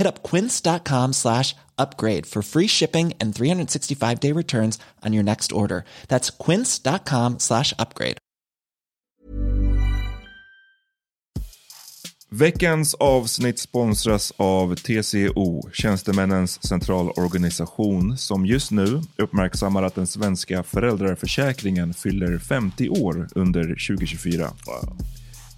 Hit up quince.com slash upgrade for free shipping and 365 day returns on your next order. That's quince.com slash upgrade. Veckans avsnitt sponsras av TCO, Tjänstemännens centralorganisation, som just nu uppmärksammar att den svenska föräldraförsäkringen fyller 50 år under 2024.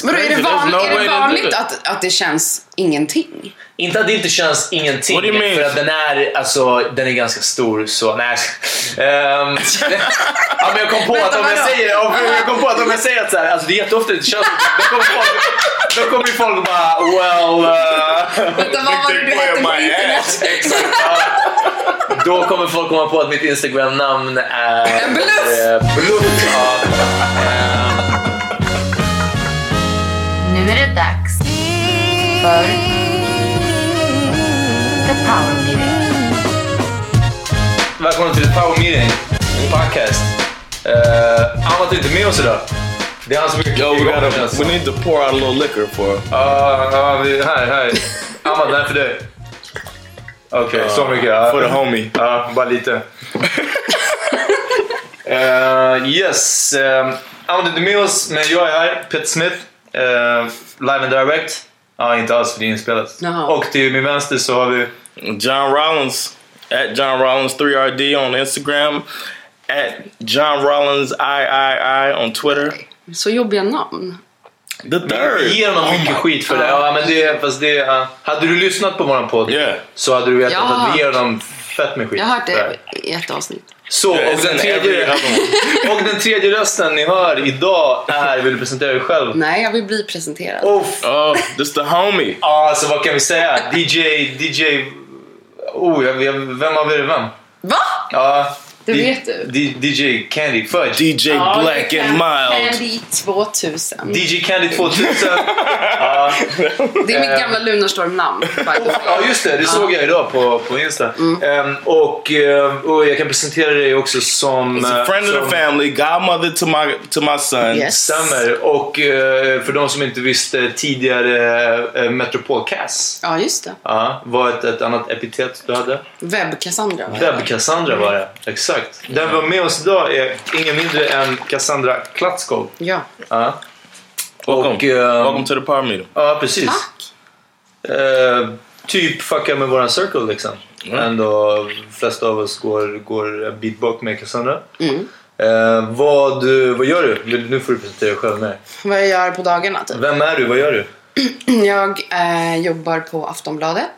Men då är det, van, no är det vanligt att, att det känns ingenting? Inte att det inte känns ingenting, What do you mean? för att den är, alltså, den är ganska stor så... Nej. Ehm, ja, men jag kom på att om jag säger jag kom på att om jag säger att så här, alltså det är jätteofta det känns då kommer folk, då kommer folk bara well... Uh, Utan vad var det du hette på internet? Exakt. Ja. Då kommer folk komma på att mitt Instagram-namn är... En bluff! eh, bluff ja. Är det dags för The Power Meeting. Välkommen till The Power Meeting, en podcast. Uh, Amat är inte med oss idag. Det är han som är Yo, we, gotta, we need to pour out a little liquor for Ja, ja, vi- här, här. Amat, den här är för dig. Okej, så mycket. Ja. for the homie. Ja, bara lite. uh, yes. Um, Amat är inte med oss, men jag är här. Peter Smith. Uh, live and direct. Ja, inte alls för det är inspelat. Jaha. Och till min vänster så har vi... John Rollins at John Rollins 3RD on Instagram, at John Rollins III on Twitter. Så jobbiga namn. The third. Vi ger honom mycket skit för det. Ja, men det fast det uh, hade du lyssnat på våran podd Yeah. så hade du vetat att vi ger honom fett med skit. Jag har hört det i ett avsnitt. Så, och den, tredje, och den tredje rösten ni hör idag är, vill du presentera dig själv? Nej, jag vill bli presenterad. Oh, this the homie. Ja, alltså vad kan vi säga? DJ, DJ... Oh, jag, jag, vem av er är vem? Va? Ja, Det vet du. D- DJ Candy Fudge. DJ Ja, Black and Mild. Candy 2000. DJ Candy 2000. ja. Det är mitt Eh. gamla Lunarstorm-namn. ja, just det. Det såg jag idag på, på Insta. Ehm, och, eh, och jag kan presentera dig också som... He's a eh, friend of som, the family, godmother to my to my son. Yes. Stämmer. Och för de som inte visste tidigare, Metropol Cass. Ja, just det. Ja, var ett, ett annat epitet du hade. Webb-Cassandra. var det. Webb Cassandra var det. Exakt. Den vi har med oss idag är ingen mindre än Cassandra Klatskov. Ja. Ja. Welcome. Och, eh, Welcome to the power meeting. Ja, precis. Tack. Eh, typ fucka med våran circle liksom. Ändå, de flesta av oss går, går en bit bak med Cassandra. Mm. Eh, vad, vad gör du? Nu- Nu får du presentera dig själv med. Vad jag gör på dagarna typ. Vem är du? Vad gör du? Jag eh, jobbar på Aftonbladet.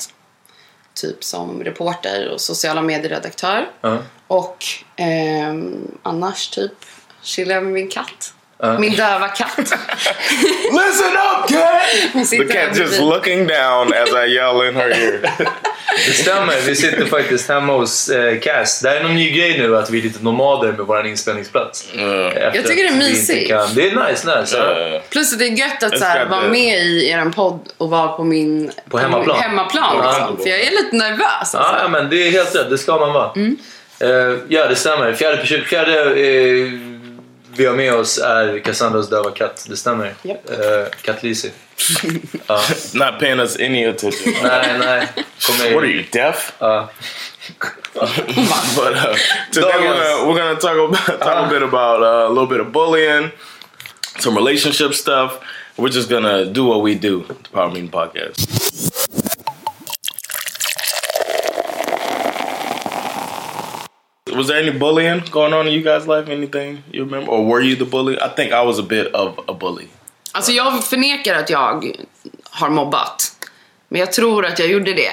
Typ som reporter och sociala medieredaktör. Ja. Och ehm, annars typ chillar jag med min katt. Ja. Min döva katt. Listen up, cat! Hon The cat just looking down as I yell in her ear. Det stämmer, vi sitter faktiskt hemma hos eh, Cass. Det här är någon ny grej nu att vi är lite nomader med vår inspelningsplats. Efter Jag tycker det är mysigt. kan- Det är nice, nice. Uh, Plus att det är gött att så här, vara med i er podd och vara på min På hemmaplan. min hemmaplan Ja. liksom. För jag är lite nervös. Alltså. Ja, ja, men det är helt rätt. Det ska man vara. Eh, ja, det stämmer. Fjärde, fjärde eh, vi har med oss är Cassandras döva katt. Det stämmer. Japp. Uh, katt Lizzie. ja. not paying us any attention. Nej, nej. Kom What are you, deaf? Ja. but uh, today we're gonna, we're gonna talk about talk a bit about uh, a little bit of bullying, some relationship stuff. We're just gonna do what we do, the Power Meeting Podcast. Was there any bullying going on in you guys' life? Anything you remember, or were you the bully? I think I was a bit of a bully. Alltså jag förnekar att jag har mobbat. Men jag tror att jag gjorde det.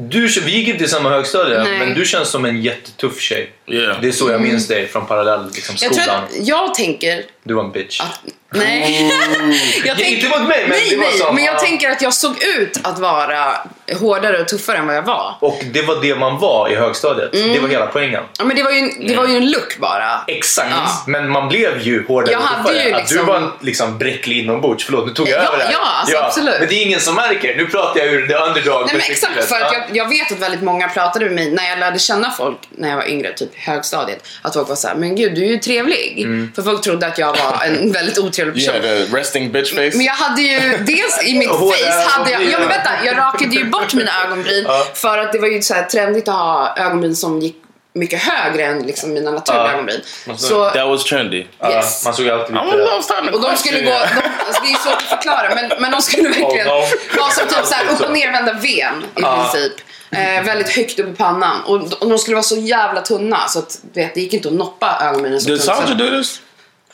Du, vi gick inte i samma högstadie, Nej. men du känns som en jättetuff tjej. Yeah. Det är så jag minns dig från parallell liksom, Jag tror skolan. att jag tänker Du var en bitch. att... Nej. jag Ja, inte mot mig, men nej, det var nej, så. men jag Ja. tänker att jag såg ut att vara hårdare och tuffare än vad jag var. Och det var det man var i högstadiet. Det var hela poängen. Ja, men det var ju en, det var ju en look bara. Exakt. Ja. Men man blev ju hårdare Jag och hade tuffare. ju Att liksom- du var en liksom bräcklig inombords. Förlåt, nu tog jag Ja, över det här. ja, alltså, absolut. Men det är ingen som märker. Nu pratar jag ur det underdog Nej, men exakt, för att jag, jag vet att väldigt många pratade med mig när jag lärde känna folk när jag var yngre, typ i högstadiet. Att folk var såhär, men gud du är ju trevlig. För folk trodde att jag var en väldigt otrevlig person. a resting bitch face. Men jag hade ju dels i mitt face hade jag, ja men vänta, jag rakade ju bort mina ögonbryn för att det var ju så här trendigt att ha ögonbryn som gick mycket högre än liksom mina naturliga Ja. ögonbryn. Så, That was trendy. Ja, yes. man såg alltid lite... och de skulle gå, de, alltså det är svårt att förklara men, men de skulle verkligen Oh, no. vara som typ så här upp och nervända ven i princip. Eh, väldigt högt upp i pannan. Och, och de skulle vara så jävla tunna så att vet, det gick inte att noppa ögonbrynen så Did. Sandra do this?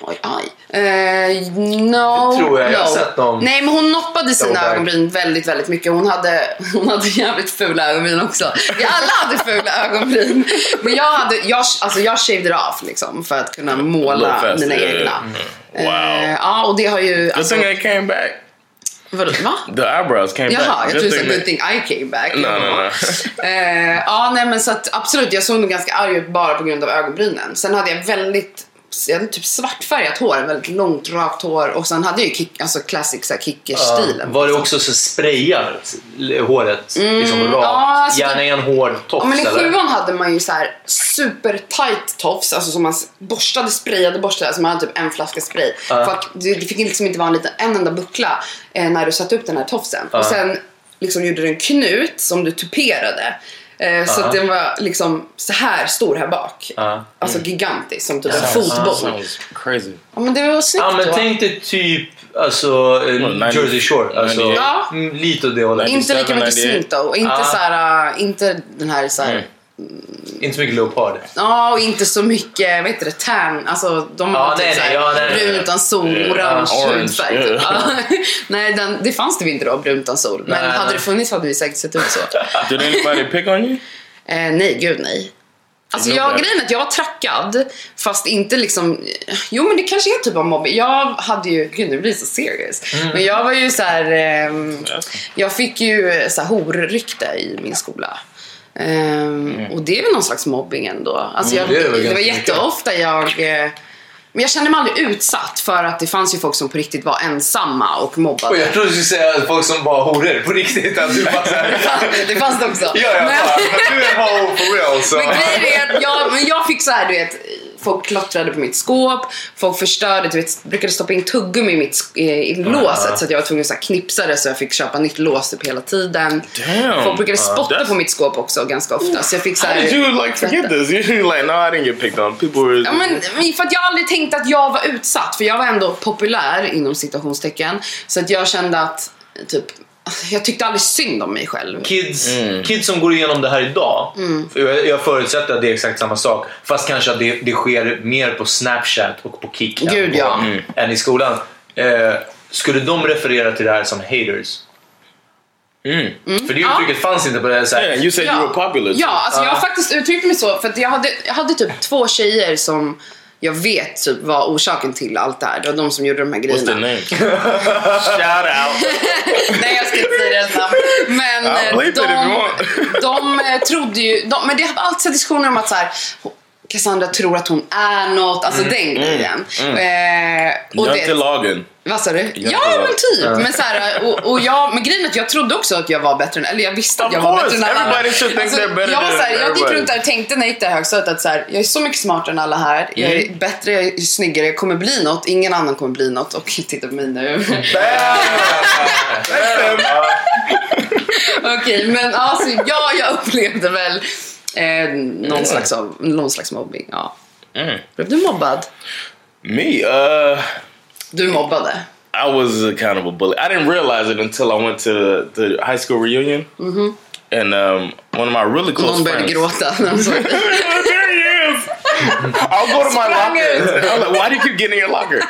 Oj, aj. Eh, no, Det tror jag. Jag har no. sett dem. Nej, men hon noppade sina Throwback. ögonbryn väldigt, väldigt mycket. Hon hade, hon hade jävligt fula ögonbryn också. Vi alla hade fula ögonbryn. Men jag, hade, jag, alltså jag shaved it off liksom, för att kunna måla faster, mina yeah, egna. yeah. Wow. Eh, ja, och det har ju... Good Alltså, thing I came back. vadå, va? The eyebrows came Jaha, back. jag Good trodde thing att that- du think I came back. No, no, no. Eh, ja, nej men så att absolut, jag såg nog ganska arg ut bara på grund av ögonbrynen. Sen hade jag väldigt, jag hade typ svartfärgat hår, väldigt långt rakt hår och sen hade jag ju kick, alltså classic så här, kickers-stilen. Var det också så sprayat håret? Liksom rakt? Mm. Ja, alltså Gärna i en hård tofs Ja, men i sjuan hade man ju så här super tight tofs, alltså som man borstade, sprayade, borstade, alltså man hade typ en flaska spray. För att det, fick liksom inte vara en, liten, en enda buckla eh, när du satte upp den här tofsen. Och sen liksom gjorde du en knut som du tuperade. Eh, så att den var liksom så här stor här bak. Ja. Alltså gigantisk, som typ en Sounds- fotboll. Sounds crazy. Ja men det var snyggt Ja, men då. tänk dig typ alltså, Well, 90 Jersey Shore. Alltså, 98. Ja. mm, lite åt det hållet. Inte lika mycket 97, smink då. Och inte Ah. så här, äh, inte den här så här. Inte så mycket leopard. Ja, och inte så mycket, vad heter det, tan. Alltså de har typ nej, såhär nej, ja, nej, nej. brun utan sol, Ja, orange orange, hudfärg. ja. Typ. Nej, den, det fanns det inte då, brun utan sol. Men Nej, hade nej. det funnits hade vi säkert sett ut så. Did anybody pick on you? Eh, nej, gud nej. Alltså jag, grejen är att jag var trackad, fast inte liksom... Jo men det kanske är typ av mobbing. Jag hade ju... Gud nu blir det så serious. Men jag var ju så här... ehm, jag fick ju så här horrykte i min skola. Ehm, Och det är väl någon slags mobbing ändå. Alltså jag, Mm, det det var ganska mycket. jätteofta jag... eh, Men jag kände mig aldrig utsatt för att det fanns ju folk som på riktigt var ensamma och mobbade. Och jag trodde du skulle säga folk som var horor på riktigt. Att du bara så här, det, fanns, det också. Ja, jag Men- bara, men du är en ho for real. Så. Men grejen är att jag, men jag fick så här, du vet, folk klottrade på mitt skåp, folk förstörde, du vet, brukade stoppa in tuggummi i, mitt, eh, i låset så att jag var tvungen att så här knipsa det så jag fick köpa nytt lås typ hela tiden. Damn. Folk brukade spotta that's- på mitt skåp också ganska ofta så jag fick så How did you like forget this? You're like, no, I didn't get picked on. People were. Ja, men, men för att jag aldrig tänkte att jag var utsatt för jag var ändå populär inom citationstecken så att jag kände att typ jag tyckte aldrig synd om mig själv. Kids, Mm. kids som går igenom det här idag, Mm. jag, jag förutsätter att det är exakt samma sak, fast kanske att det, det sker mer på Snapchat och på Kik än, Gud, på, ja. än i skolan. Eh, skulle de referera till det här som haters? För det uttrycket fanns inte på det här, Yeah, you said you were popular. Ja, alltså jag har faktiskt uttryckt mig så för att jag hade, jag hade typ två tjejer som jag vet typ var orsaken till allt det här. Det var de som gjorde de här What's their grejerna. name? Shout out. Nej, jag ska inte säga deras namn. Men eh, de, de eh, trodde ju... De, men det har alltid diskussioner om att så här, Cassandra tror att hon är något, alltså den grejen. Eh, och det, Jantelagen. vad sa du? Ja, men typ. Men, så här, och, och jag, men grejen är att jag trodde också att jag var bättre än, eller jag visste att jag var bättre än alla. everybody should think they're better jag, var så här, jag gick runt där och tänkte när jag gick där högstadiet att så här, jag är så mycket smartare än alla här. Jag är Mm. bättre, jag är snyggare, jag kommer bli något. Ingen annan kommer bli något. Och titta på mig nu. Okej, men alltså, ja, jag upplevde väl eh, någon, slags av, någon slags mobbing. Ja. Mm. Blev du mobbad? Me, uh, Du mobbade. I was a kind of a bully. I didn't realize it until I went to the high school reunion. And um, one of my really close någon började friends. gråta. there he is. I'll go to my locker. I'm like, why do you keep getting in your locker?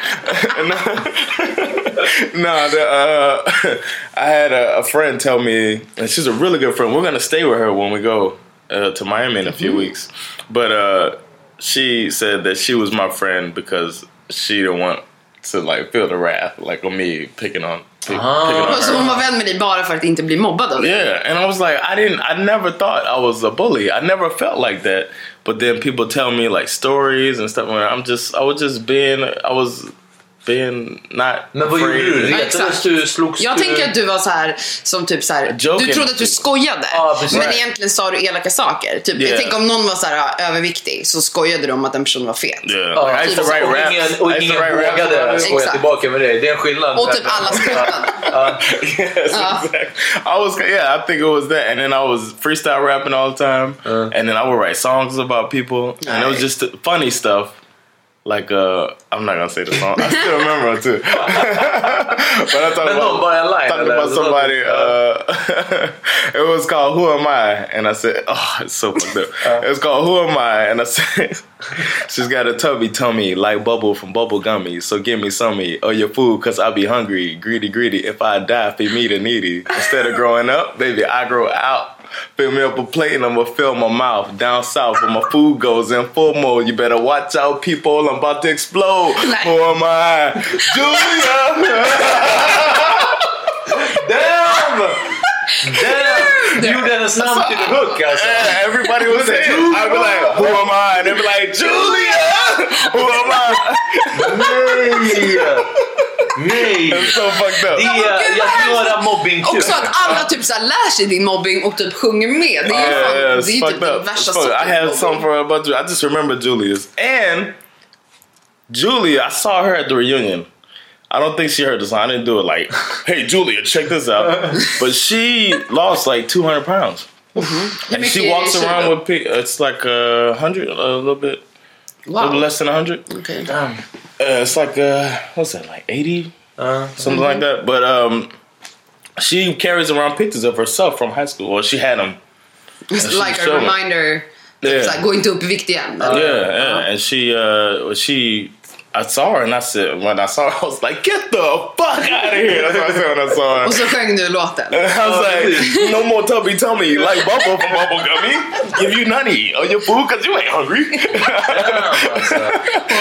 no, the, uh, I had a, a friend tell me, and she's a really good friend. We're gonna stay with her when we go uh, to Miami in a few weeks. But uh, she said that she was my friend because she didn't want to like feel the wrath like on me picking on. Pick, picking on Så hon var vän med dig bara för att inte bli mobbad av dig? Yeah, and I was like, I didn't, I never thought I was a bully. I never felt like that. But then people tell me like stories and stuff. Where I'm just, I was just being, I was being not. Men vad gjorde du? Retades du? Slogs Jag du? tänker att du var så här som typ så här. Joking. Du trodde att du skojade. Ja, precis. men Right. egentligen sa du elaka saker. Typ, Yeah. Jag tänker om någon var så här överviktig så skojade du om att den personen var fet. Yeah, Ja, like, I used to write och raps. ingen, och ingen vågade skoja tillbaka med dig. Det är en skillnad. Och typ alla skrattade. Ja. yes, exactly. I was, yeah, I think it was that, and then I was freestyle rapping all the time, and then I would write songs about people, and it was just funny stuff. Like, uh, I'm not gonna say the song. I still remember it too. but I talked about, bara en line, talking about somebody. Uh, it was called "Who Am I?" and I said, "Oh, it's so fucked up." It was called "Who Am I?" and I said, "She's got a tubby tummy like bubble from bubble gummy, so give me some of your food, cause I'll be hungry, greedy, greedy. If I die, feed me the needy. Instead of growing up, baby, I grow out." Fill me up a plate and I'ma fill my mouth. Down south where my food goes in full mode. You better watch out, people. I'm about to explode. Who am I? Julia! Damn! Damn! Gjorde hennes namn till the hook. Yeah, everybody was saying, I'd be like, who am I? And they'd be like, Julia! Who am I? Nej! Nej! It's so fucked up. Det är, Gud, jag tror hemskt. att mobbing Också att alla typ så lär sig din mobbing och typ sjunger med. Det är ju Yeah, fan, yeah, det är typ den värsta It's. I had sortens something mobbing. for about you. I just remember Julia's. And Julia, I saw her at the reunion. I don't think she heard the song. I didn't do it like, hey, Julia, check this out. but she lost like 200 pounds. Mm-hmm. And she walks är det i around with, it's like a 100, a little bit, a little less than 100. Okej. Uh, it's like, uh, what's that, like 80? Something like that. But um, she carries around pictures of herself from high school. or she had them. It's like a reminder. Typ Yeah. såhär, gå inte upp i vikt igen. eller? Yeah, yeah. And she, uh, she, I saw her and I said, when I saw her, I was like, get the fuck out of here. That's what I said when I saw her. Och så sjöng du låten. I was like, no more tubby tummy, like bubble from bubble gummy. Give you nutty or your food because you ain't hungry. Alltså.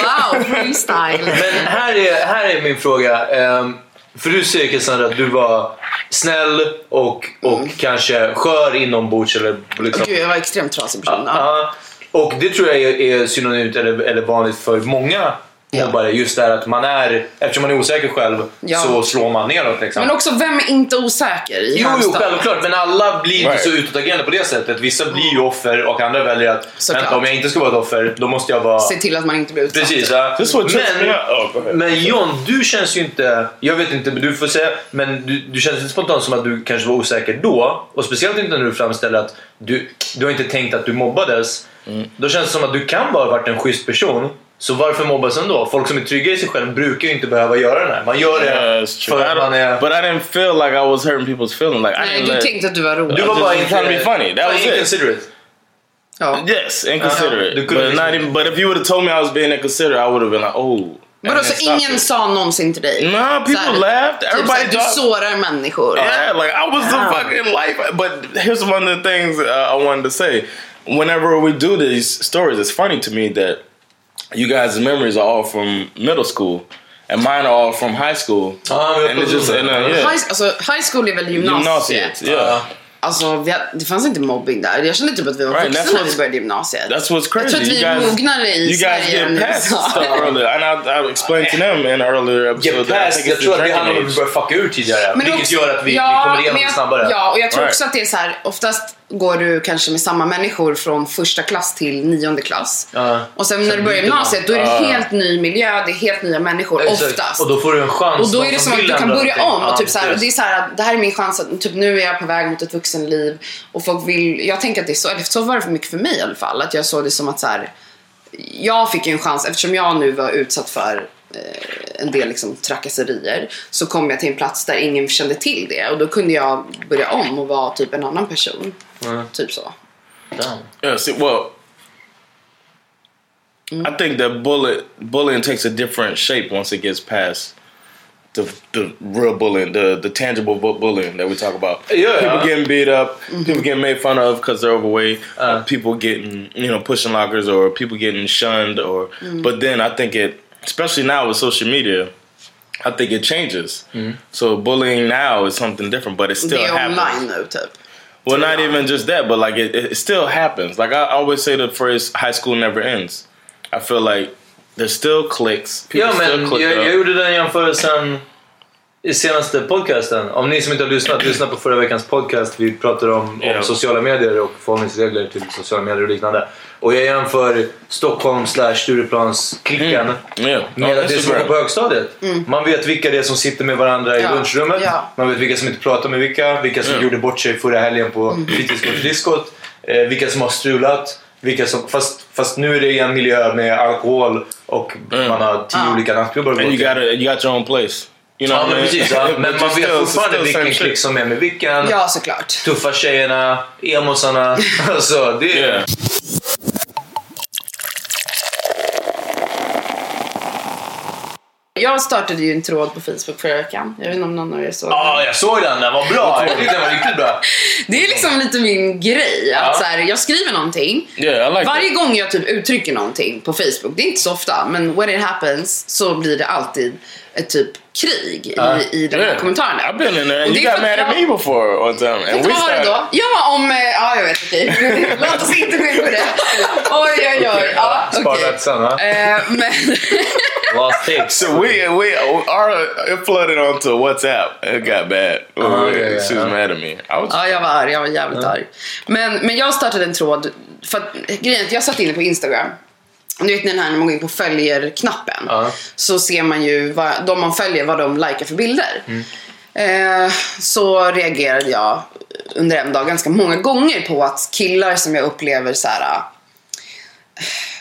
Wow, freestyle. Men här är, här är min fråga. Ehm, För du säger Cassandra att du var snäll och, och kanske skör inombords. Eller liksom, Gud, jag var extremt trasig person. Ja. Ja, och det tror jag är, är synonymt eller, eller vanligt för många Ja. Just det här att man är, eftersom man är osäker själv Ja. så slår man neråt. Liksom. Men också, vem är inte osäker i Jo, jo, självklart. Men alla blir inte Right. så utåtagerande på det sättet. Vissa blir ju offer och andra väljer att Såklart. vänta, om jag inte ska vara ett offer, då måste jag vara... Se till att man inte blir utsatt. Precis. Ja. Men, men John, du känns ju inte... Jag vet inte, men du får säga. Men du, du känns inte spontant som att du kanske var osäker då. Och speciellt inte när du framställer att du, du har inte tänkt att du mobbades. Mm. Då känns det som att du kan bara ha varit en schysst person. Så varför mobbas ändå? Folk som är trygga i sig själv brukar ju inte behöva göra det här. Man gör det Yeah, true. för att man är... but I didn't feel like I was hurting people's feelings. Like I Nej, didn't du let, tänkte att du var rolig. Du var bara inte... trying to be funny. That was it. inconsiderate. Ja. Yes, inconsiderate. Du but couldn't not even. But if you would have told me I was being inconsiderate, I would have been like, oh. Vadå, så stop ingen it. sa någonsin till dig? Nah, people Så här, laughed. Typ Everybody såhär, du sårar människor. Yeah, like I was the fucking life. But here's one of the things uh, I wanted to say. Whenever we do these stories, it's funny to me that you guys' memories are all from middle school, and mine are all from high school. Ah, and it's just and, uh, yeah. High, alltså, high school är väl gymnasiet? gymnasiet. Yeah. Alltså, vi har, det fanns inte mobbing där. Jag kände typ att vi var Right, vuxna när vi började gymnasiet. That's what's crazy. Jag tror att vi är mognare i you guys Sverige än USA. stuff earlier, and I, I explained to them in an earlier episode Get that I past, jag tror att det handlar om att vi börjar fucka ur tidigare. Men vilket också- gör att vi, ja, vi kommer igenom jag- snabbare. Ja, och jag tror Right. också att det är så här, oftast går du kanske med samma människor från första klass till nionde klass. Ja. Och sen när du börjar gymnasiet, då är det en helt ny miljö, det är helt nya människor, Exakt. oftast. Och då får du en chans. Och då är det som att du kan börja om. Och Ja, typ så här, det är så här, att det här är min chans att typ nu är jag på väg mot ett vuxenliv. Och folk vill, jag tänker att det är så, eller så var det för mycket för mig i alla fall. Att jag såg det som att så här, jag fick en chans eftersom jag nu var utsatt för Eh, en del liksom, trakasserier. Så kom jag till en plats där ingen kände till det. Och då kunde jag börja om och vara typ en annan person. Mm. Typ så. Damn. Yeah, see, well, I mm. think that bully, bullying takes a different shape once it gets past the the real bullying, the the tangible bullying that we talk about. Yeah. people getting beat up, mm-hmm. people getting made fun of because they're overweight, Uh. people getting you know pushing lockers, or people getting shunned, or. Mm. But then I think it, especially now with social media. I think it changes. So bullying now is something different, but it still det är happens. online nu typ. Well, not even just that, but like it, it still happens. Like I always say the phrase "high school never ends." I feel like there's still cliques. People Ja, still men click jag, up. jag gjorde den jämförelsen i senaste podcasten. Om ni som inte har lyssnat, lyssna på förra veckans podcast. Vi pratade om, Ja. om sociala medier och förhållningsregler till sociala medier och liknande. Och jag jämför Stockholm slash Stureplansklicken Yeah, med on det som går på högstadiet. Man vet vilka det är som sitter med varandra i Ja. lunchrummet. Ja. Man vet vilka som inte pratar med vilka. Vilka som Ja. gjorde bort sig förra helgen på fritidsgårdsdiskot. Eh, vilka som har strulat. Vilka som, fast, fast nu är det i en miljö med alkohol och man har tio Ja. olika nattklubbar att gå and you till. got a, you got your own place. You know Ja, men precis. Ja. Men man vet fortfarande vilken klick som är med vilken. Ja, såklart. Tuffa tjejerna, emosarna. alltså, det är... Yeah. Jag startade ju en tråd på Facebook förra veckan. Jag vet inte om någon av er såg Ja, den. jag såg den. Den var bra. Jag tyckte den var riktigt bra. Det är liksom lite min grej. Att Ja. så här, jag skriver någonting. Yeah, like Varje gång jag typ uttrycker någonting på Facebook, det är inte så ofta, men when it happens så blir det alltid ett typ krig Ja. i, i that. de här kommentarerna. I've been in there, and det you är got mad at jag- me before one time. And Vet du vad det då? Ja, om... eh, Ja, jag vet inte. Låt oss inte gå in på det. Oj, oj, oj. Ja, Spara okej. till sen, va? Eh, men... Last takes. So we we our it flooded onto WhatsApp. It got bad. Yeah, yeah, she was yeah. mad at me. Was Ja, jag var arg. Jag var jävligt arg. Men, men jag startade en tråd. För att, grejen är att jag satt inne på Instagram. Ni vet den här när man går in på följer-knappen. Ja. Så ser man ju vad, de man följer vad de likar för bilder. Mm. Eh, så reagerade jag under en dag ganska många gånger på att killar som jag upplever så här.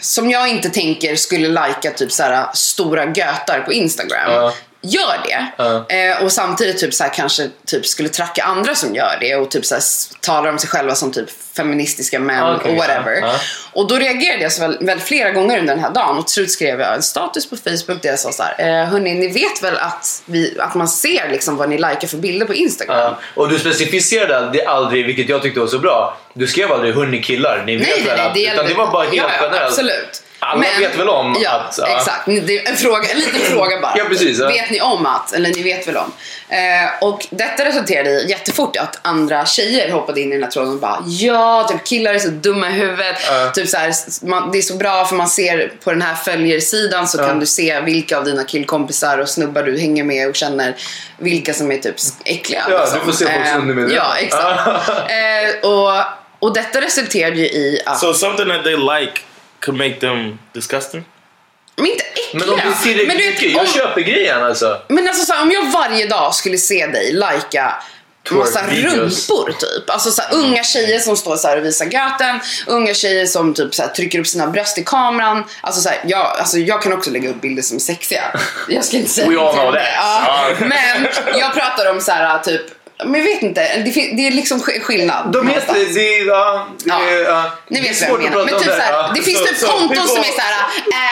Som jag inte tänker skulle lajka typ så här stora götar på Instagram. Ja. Gör det. Ja. Eh, och samtidigt typ så här, kanske typ skulle tracka andra som gör det och typ så här, talar om sig själva som typ feministiska män okej, och whatever. ja. Och då reagerade jag så väl, väl flera gånger under den här dagen och till slut skrev jag en status på Facebook där jag sa så här, eh, hörni ni vet väl att, vi, att man ser liksom vad ni likar för bilder på Instagram? Ja. Och du specificerade det aldrig, vilket jag tyckte var så bra. Du skrev aldrig hörni killar, ni vet Nej, väl nej. att... Det, utan det var bara helt ja, generellt. Absolut. Alla vet väl om ja, att... ja. Exakt. Det är en, fråga, en liten fråga bara. Ja, precis, ja. Vet ni om att? Eller ni vet väl om? Eh, och detta resulterade i jättefort att andra tjejer hoppade in i den här tråden och bara ja, typ killar är så dumma i huvudet. Typ så här, man, det är så bra för man ser på den här följersidan så kan du se vilka av dina killkompisar och snubbar du hänger med och känner vilka som är typ äckliga. Ja, liksom. du får se folks Eh, undermedvetna. Ja, exakt. eh, och, och detta resulterade ju i att... So something that they like could make them disgusting? men inte äckliga. Men om du ser det Men du vet, mycket, jag om- köper grejen alltså. Men alltså så här, om jag varje dag skulle se dig lajka massa rumpor typ. Alltså så här, unga tjejer som står så här och visar göten. Unga tjejer som typ så här, trycker upp sina bröst i kameran. Alltså, så här, jag, alltså jag kan också lägga upp bilder som är sexiga. Jag ska inte säga We all know that. Ja, men jag pratar om så här typ men jag vet inte, det, det är liksom sk- skillnad. De heter... Det, är- ja, det, Ja. är- ja, Ni det är vet vad jag svårt att menar. prata Men om typ det. såhär, Ja. det finns So- typ so konton people- som är såhär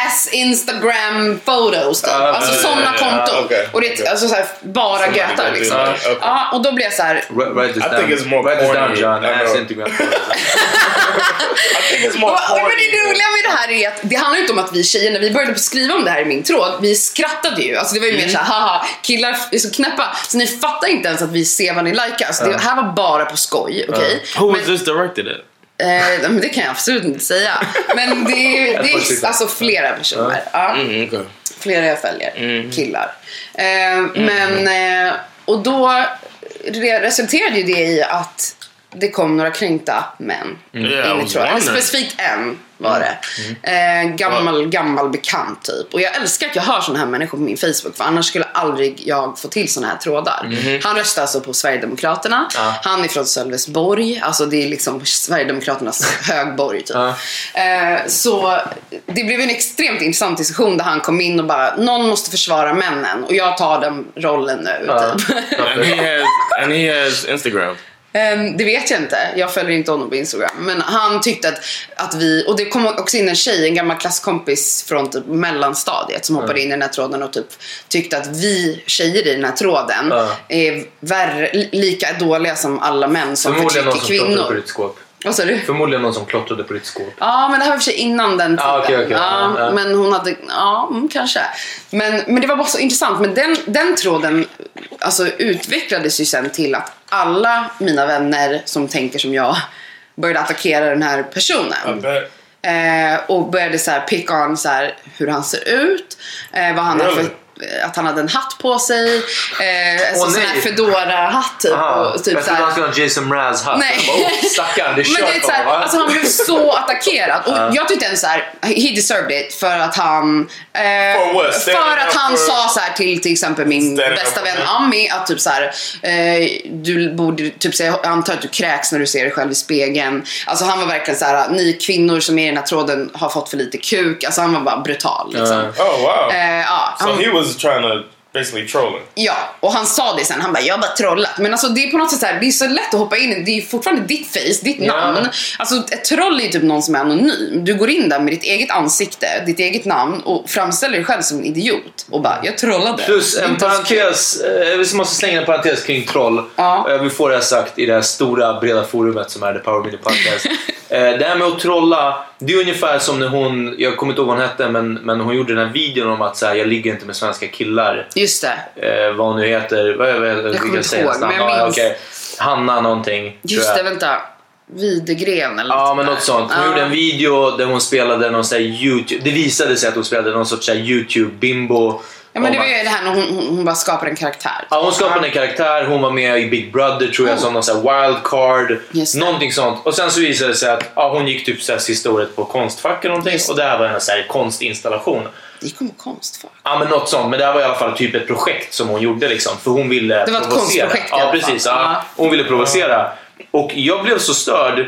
ass instagram photos typ. Ja, alltså ja, sådana ja, ja, konton. okej, och det är alltså såhär, bara Somebody götar liksom. that, okay. Ja, och då blir jag såhär, Write write this I down. think it's more write this down. John. Ass. Instagram. I think it's more Och- Men det roliga med det här är att det handlar ju inte om att vi tjejer, när vi började skriva om det här i min tråd, vi skrattade ju. Alltså det var ju mer såhär, haha, killar är så knäppa. Så ni fattar inte ens att vi ser vad ni likar. Alltså det här var bara på skoj, okej? Who Men- was this directed at? Eh, det kan jag absolut inte säga. Men det är, det är alltså flera personer. Ja. Mm, okay. Flera jag följer. Killar. Eh, Men, eh, och då re- resulterade ju det i att det kom några kränkta män Yeah, I in i. Specifikt en var det. Eh, gammal, gammal bekant typ. Och jag älskar att jag har såna här människor på min Facebook för annars skulle aldrig jag få till såna här trådar. Han röstar alltså på Sverigedemokraterna. Han är från Sölvesborg. Alltså det är liksom Sverigedemokraternas högborg typ. Ja. Eh, så det blev en extremt intressant diskussion där han kom in och bara någon måste försvara männen och jag tar den rollen nu. Ja. Typ. And he has and he has Instagram. Ehm, det vet jag inte. Jag följer inte honom på Instagram. Men han tyckte att, att vi, och det kom också in en tjej, en gammal klasskompis från typ mellanstadiet som hoppade in i den här tråden och typ tyckte att vi tjejer i den här tråden Ja. är värre, li- lika dåliga som alla män som Förmodligen någon förtrycker som kvinnor. Vad sa du? Förmodligen någon som klottrade på ditt skåp. Ja, men det här var för sig innan den tiden. Ah, okej, okej. Ja, Ja. Men hon hade, ja, mm, kanske. Men, men det var bara så intressant. Men den, den tråden alltså, utvecklades ju sen till att alla mina vänner som tänker som jag började attackera den här personen. Eh, och började så här pick on så här, hur han ser ut, eh, vad han har för att han hade en hatt på sig, eh, Åh, så sån här nej. Fedora-hatt typ. Aha. och, typ jag trodde han skulle ha en Jason Mraz-hatt. Nej. Bara, oh, Stackarn, det är men det är så här, för honom, va? alltså han blev så attackerad. Och jag tyckte ändå så här, he deserved it för att han... Eh? Standing för att han for- sa så här till till exempel min bästa vän Ami att typ så här, eh, du borde typ säga, jag antar att du kräks när du ser dig själv i spegeln. Alltså han var verkligen så här, ni kvinnor som är i den här tråden har fått för lite kuk. Alltså han var bara brutal liksom. Oh wow. Eh, ja, so han- he was trying to basically troll him. Ja, och han sa det sen. Han bara, jag har bara trollat. Men alltså det är på något sätt så här, det är så lätt att hoppa in. Det är fortfarande ditt face, ditt Ja. namn. Alltså ett troll är ju typ någon som är anonym. Du går in där med ditt eget ansikte, ditt eget namn och framställer dig själv som en idiot. Och bara, jag trollade. Plus en parentes, eh, vi måste slänga en parentes kring troll. Ja. Och Jag vill få det här sagt i det här stora breda forumet som är The Power Media Podcast. Eh, det här med att trolla, det är ungefär som när hon, jag kommer inte ihåg vad hon hette, men, men hon gjorde den här videon om att så här, jag ligger inte med svenska killar. Just det. Eh, vad hon nu heter, vad, vad, jag kommer inte ihåg, men jag Ja, minns. okej. Hanna någonting. Just det, vänta. Videgren eller Ja, något men något sånt. Hon Ja. gjorde en video där hon spelade någon sån här YouTube... Det visade sig att hon spelade någon sorts YouTube-bimbo. Ja, men det var ju det här när hon, hon, hon bara skapar en karaktär. Ja, hon skapade en karaktär, hon var med i Big Brother tror jag Oh. som någon sån här wildcard. Just det. Någonting sånt. Och sen så visade det sig att ja, hon gick typ så här sista året på Konstfack eller någonting Just och det här var en så här konstinstallation. Det gick om konstfack. Ja men något sånt, men det här var i alla fall typ ett projekt som hon gjorde liksom. För hon ville Det var ett provocera. konstprojekt i Ja alla precis, fall. ja. Ja. hon ville provocera. Och jag blev så störd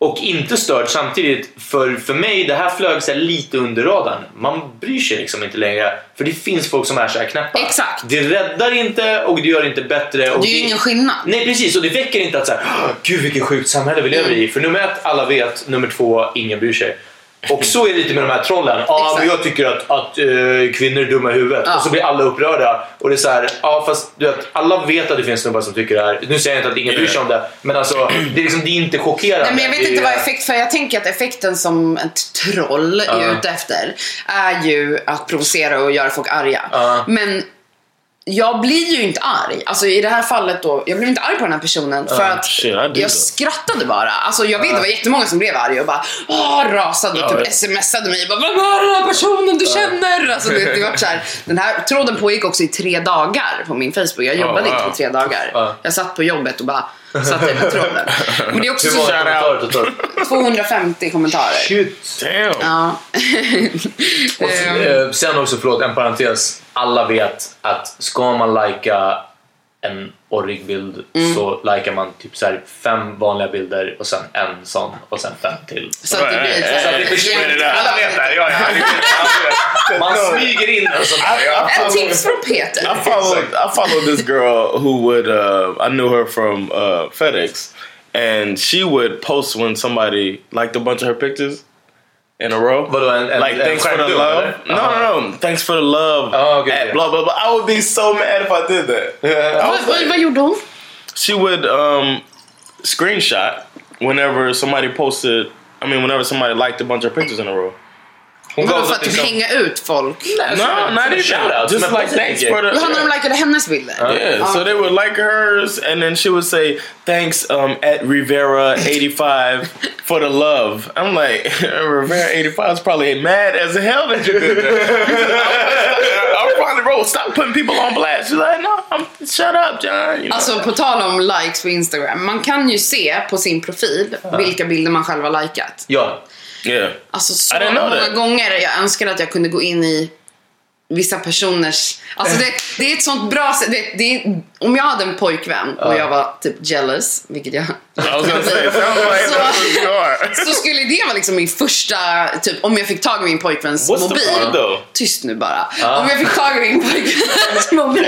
och inte störd samtidigt. För, för mig, det här flög så här lite under radarn. Man bryr sig liksom inte längre. För det finns folk som är så här knäppa. Exakt. Det räddar inte och det gör inte bättre. Och Det är ju ingen skillnad. Nej precis, och det väcker inte att så här, "Åh, gud vilket sjukt samhälle vi lever i. För nummer ett, alla vet. Nummer två, ingen bryr sig. Och så är det lite med de här trollen. Ja, Exakt. men jag tycker att, att eh, kvinnor är dumma i huvudet. Ja. Och så blir alla upprörda. Och det är så här, ja fast du vet, alla vet att det finns snubbar som tycker det här. Nu säger jag inte att ingen bryr sig om det. Men alltså, det är, liksom, det är inte chockerande. Nej, men jag vet inte är- vad effekt, för jag tänker att effekten som ett troll är ute efter är ju att provocera och göra folk arga. Men jag blir ju inte arg. Alltså i det här fallet då, jag blev inte arg på den här personen för att I did jag skrattade bara. Alltså jag vet det var jättemånga som blev arga och bara åh, rasade och typ smsade mig. Bara, Vem är den här personen du känner? Alltså, det, det var så här, den här tråden pågick också i tre dagar på min Facebook. Jag jobbade inte på tre dagar. Ja. Jag satt på jobbet och bara satte den här tråden. Men det är också Hur så många kommentarer totalt? 250 kommentarer. Shit. Damn. Ja. Och Ehm, eh, sen också, förlåt, en parentes. Alla vet att ska man lajka en orrig bild Mm. så likar man typ så här fem vanliga bilder och sen en sån och sen fem till. så att det blir så Så att det här, försvinner. Alla vet det. Ja, ja. Man smyger in och sånt där. Ett tips från Peter. I followed I followed this girl who would uh, I knew her from uh, FedEx, and she would post when somebody liked a bunch of her pictures in a row. Vadå, en- en- like en thanks for the skärmdump, love. eller? No, no, no. Thanks for the love. Oh, okay, at okay. Blah blah blah. I would be so mad if I did that. I Vad, was vad, like- vad gjorde hon? she would um, screenshot whenever somebody posted. I mean, whenever somebody liked a bunch of pictures in a row. Hon Vadå för att typ liksom- hänga ut folk? No, not even. shout-out, Just like thanks for the. Jaha, de likade hennes bilder? Yeah, so they would like hers, and then she would say, "Thanks, um, at Rivera eighty five for the love." I'm like, Rivera eighty five is probably mad as hell that you did that. I'm probably bro, stop putting people on blast. She's like, no, I'm, shut up, John. You know? Alltså på tal om likes på Instagram. Man kan ju se på sin profil vilka bilder man själv har likat. Ja. Yeah, Alltså så många that. gånger jag önskar att jag kunde gå in i vissa personers... Alltså det, det är ett sånt bra sätt. Det, det är, om jag hade en pojkvän och jag var typ jealous, vilket jag... It Så- så skulle det vara liksom min första, typ om jag fick tag i min pojkväns What's mobil. Tyst nu bara. Om jag fick tag i min pojkväns mobil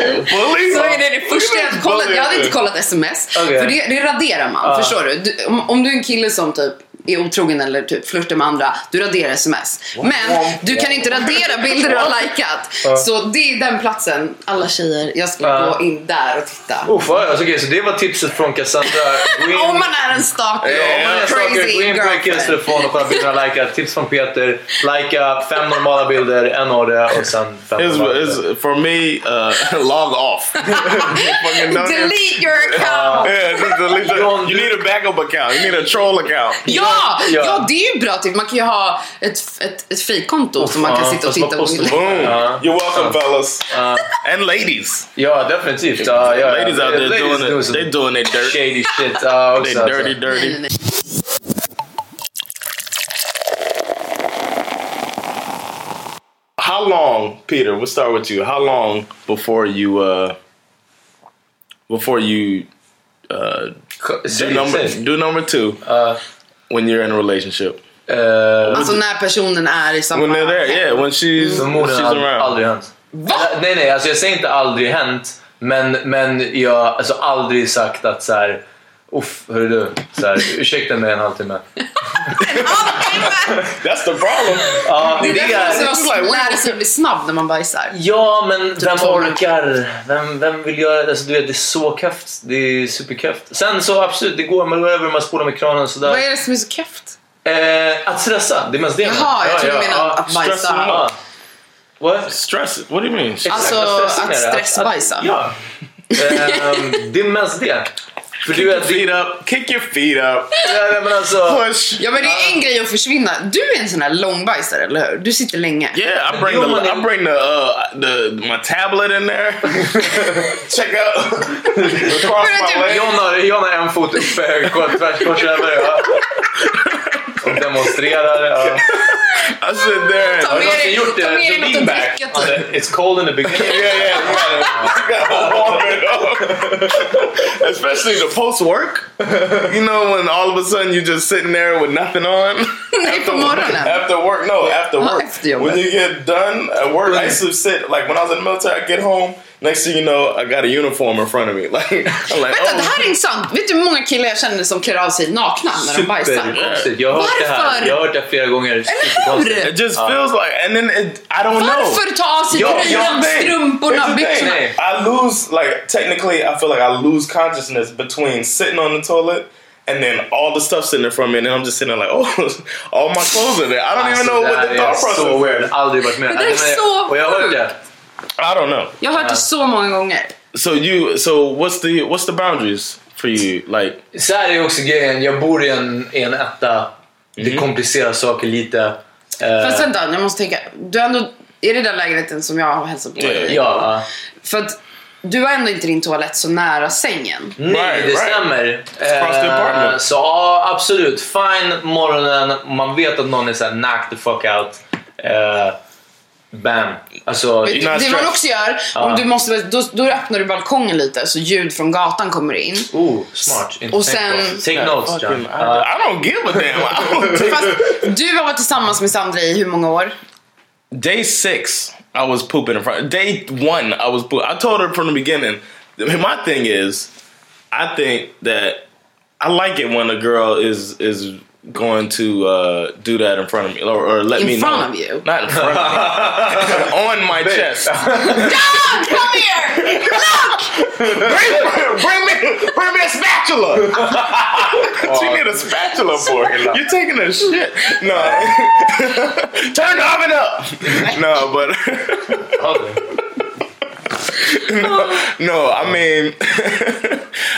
så är det det första jag hade kollat. Jag hade inte kollat sms. Okej. För det, det raderar man, förstår du? du om, om du är en kille som typ är otrogen eller typ flörtar med andra, du raderar sms. Men du kan inte radera bilder du har likat. Så det är den platsen, alla tjejer, jag skulle gå in där och titta. Ja, alltså, okej, så det var tipset från Cassandra. Om man är en stalker, om man är stalker, crazy gå in på en killes telefon och kolla bilderna likea. Tips från Peter. Likea fem normala bilder, en orre och sen fem It's, normala bilder. it's, for me, uh, log off. Delete your account! Yeah, just delete the- you need a backup account. You need a troll account. Ja, Ja. ja, det är ju bra tips. Man kan ju ha ett, ett, ett fejkkonto som man kan sitta och titta på postar. Boom. You're welcome, fellas. And ladies. Ja, definitivt. Ja, ja, Ladies out there Ladies doing do it. some They doing their dirt. Shady shit. Ja, också, They alltså. dirty, dirty. Nej, nej, nej. How long, Peter? We'll start with you. How long before you uh before you uh do number do number two Ja, when you're in a relationship? eh, Alltså när personen är i samma... When they're there, yeah. When she's Förmodligen she's aldrig, around. aldrig hänt. Eller, Nej, nej, alltså jag säger inte aldrig hänt. Men, men jag har alltså aldrig sagt att så här. Uff, hörru du. Så här, ursäkta mig en halvtimme. That's the problem. Ja, Det är därför man ska lära sig att bli snabb när man bajsar. Ja, men vem tolv. orkar? Vem, vem vill göra det? Alltså, du vet, det är så keft. Det är superkeft. Sen så absolut, det går. Man går över, man spolar med kranen sådär. Vad är det som är så keft? Eh, att stressa, det är mest det. Jaha, jag tror du menar att Stress bajsa. Ja. What? Stress. What do you mean? Alltså stressa att stressbajsa. Ja. Ehm, det är mest det. För du vet, Feet up. Kick your feet up. Ja, men alltså, Push. Ja men det är en grej att försvinna. Du är en sån här långbajsare, eller hur? Du sitter länge. Yeah, I bring the I bring the uh the my tablet in there. Check out across my leg. John har, John har en fot uppe, kors- tvärs över. Ja. Och demonstrerar. Ja. I sit there. Ta And, Har med du någonsin dig- gjort det? ta med dig Så något lean back. dricka, Ja, typ. det- It's cold in the beginning. yeah, yeah, you gotta, you gotta warm it up. Especially the post work. you know when all of a sudden you're just sitting there with nothing on? Nej, på morgonen. After work, no, after work. when you get done at work, I used to sit like when I was in the military. I get home. Next thing you know, I got a uniform in front of me. Like I'm like, Vänta, oh. det oh, här är intressant. Vet du hur många killar jag känner som klär av sig nakna när de bajsar? Superkonstigt. Jag har hört det här, Varför? jag det flera gånger. Hur? It just feels like, and then it, I don't know. Varför ta av sig Yo, tröjan, thing. strumporna, Here's the thing. byxorna? I lose like technically I feel like I lose consciousness between sitting on the toilet and then all the stuff sitting in front of me and then I'm just sitting there like, oh all my clothes are there. I don't even know what the här thought process så is. weird. Aldrig varit med. Det där är Alltså, så Och jag har hört det. I don't know. Jag har hört det så många gånger. So you so what's the what's the boundaries for you? Like Så här är också grejen. Jag bor i en, i en etta. Det Mm. komplicerar saker lite. Eh, Fast vänta, jag måste tänka. Du är ändå... Är det den lägenheten som jag har hälsat på dig i? ja. För att du har ändå inte din toalett så nära sängen. Nej, Right, det right. stämmer. Eh, så ja, absolut. Fine morgonen, man vet att någon är såhär knock the fuck out. Eh, bam. Alltså, not det man också gör, om du måste, då, då öppnar du balkongen lite så ljud från gatan kommer in. oh, smart. Inte Och sen-. Take notes John. I, I don't give a damn. Fast du har varit tillsammans med Sandra i hur många år? Day six, I was pooping in front. Day one, I was. Poop- I told her from the beginning. My thing is, I think that I like it when a girl is is going to uh, do that in front of me or, or let In me know. In front of you? not in front of me, on my chest. John, come here! bring, bring me, bring me a spatula. she need a spatula for it. You're taking a shit. No, turn the oven up. No, but. no, no, I mean,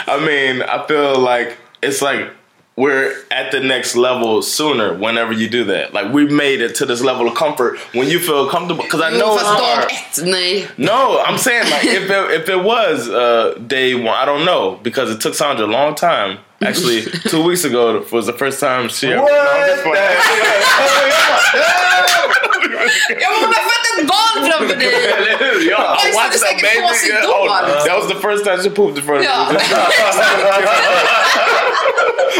I mean, I feel like it's like we're at the next level sooner whenever you do that. Like we made it to this level of comfort when you feel comfortable. Because I know it's hard. No, I'm saying like if it, if it was uh, day one, I don't know because it took Sandra a long time. Actually, two weeks ago was the first time she. Ever, No, I'm just playing. Ja, hon har fött ett barn framför dig! Eller hur? Ja. Du that säkert baby. på då. oh, that was the first time she pooped in front of me.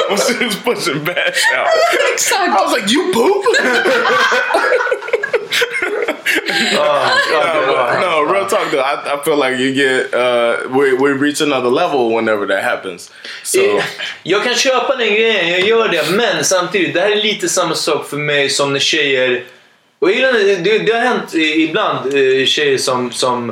when she was pushing back out. I Exakt. was like, "You poop?" no, no, real talk though. I, I feel like you get uh, we we reach another level whenever that happens. So Eh, Jag kan köpa den grejen, jag gör det. Men samtidigt, det här är lite samma sak för mig som när tjejer... Och det, det har hänt ibland eh, tjejer som... som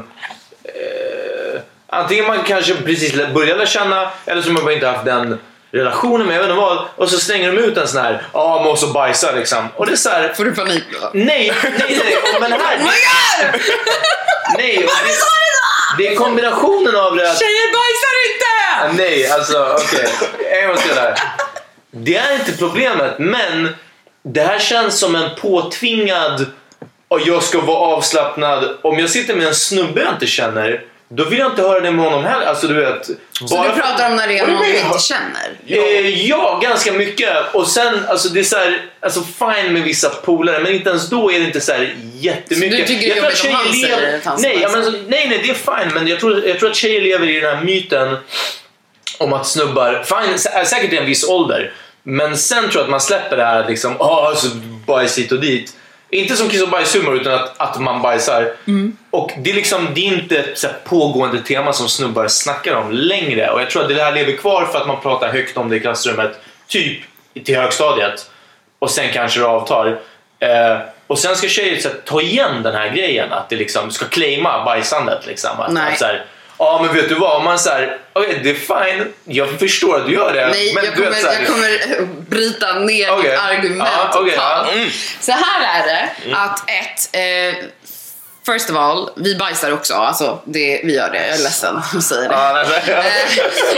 eh, antingen man kanske precis börjar lära känna eller som man bara inte haft den relationen med, jag vet inte vad. Och så slänger de ut en sån här, ja ah, måste bajsa liksom. Och det är så här, Får du panik då? nej, nej, nej. Men här, Oh my god! nej. Varför det, sa du det är kombinationen av det att Tjejer bajsar inte! Nej, alltså okej. En gång till där. Det är inte problemet, men det här känns som en påtvingad och jag ska vara avslappnad. Om jag sitter med en snubbe jag inte känner, då vill jag inte höra det med honom heller. Alltså du vet. Så du pratar om när det är någon du inte känner? Eh, ja, ganska mycket. Och sen, alltså det är så här, alltså fine med vissa polare, men inte ens då är det inte så här jättemycket. Så du tycker det är jobbigt om han lever- nej, ja, men, nej, nej, det är fine, men jag tror, jag tror att tjejer lever i den här myten om att snubbar, fine, sä- säkert i en viss ålder, men sen tror jag att man släpper det här att liksom, åh, alltså, bajs hit och dit. Inte som kiss och bajshumor utan att, att man bajsar. Och det är, liksom, det är inte ett pågående tema som snubbar snackar om längre. Och jag tror att det här lever kvar för att man pratar högt om det i klassrummet, typ till högstadiet. Och sen kanske det avtar. Eh, och sen ska tjejer så här, ta igen den här grejen, att det liksom ska claima bajsandet. Liksom. Att, att, så här, Ja men vet du vad, om man säger okej det är fine, jag förstår att du gör det. Nej, men jag du kommer, vet, så här, jag kommer bryta ner Okej. ditt argument okej, totalt. ja. Mm. Så här är det, att ett... Eh, First of all, vi bajsar också. Alltså, det, vi gör det. Jag är ledsen att säga det. Ja, nej,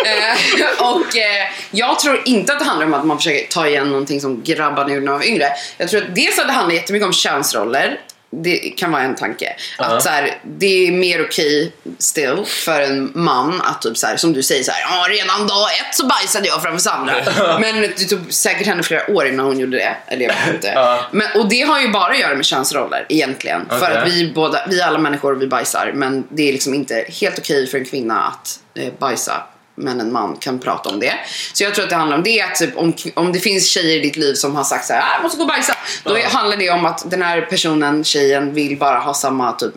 Eh, eh, och eh, jag tror inte att det handlar om att man försöker ta igen någonting som grabbarna gjorde när de var yngre. Jag tror att dels att det handlar jättemycket om könsroller. Det kan vara en tanke. Att så här, det är mer okej still för en man att typ så här, som du säger så här, redan dag ett så bajsade jag framför Sandra. Men det tog säkert henne flera år innan hon gjorde det. Eller jag vet inte. Ja. Men, och det har ju bara att göra med könsroller egentligen. För Okej. att vi båda, vi är alla människor, vi bajsar. Men det är liksom inte helt okej för en kvinna att eh, bajsa men en man kan prata om det. Så jag tror att det handlar om det. Att typ, om, om det finns tjejer i ditt liv som har sagt så här, ah, jag måste gå och bajsa. Då är, handlar det om att den här personen, tjejen, vill bara ha samma typ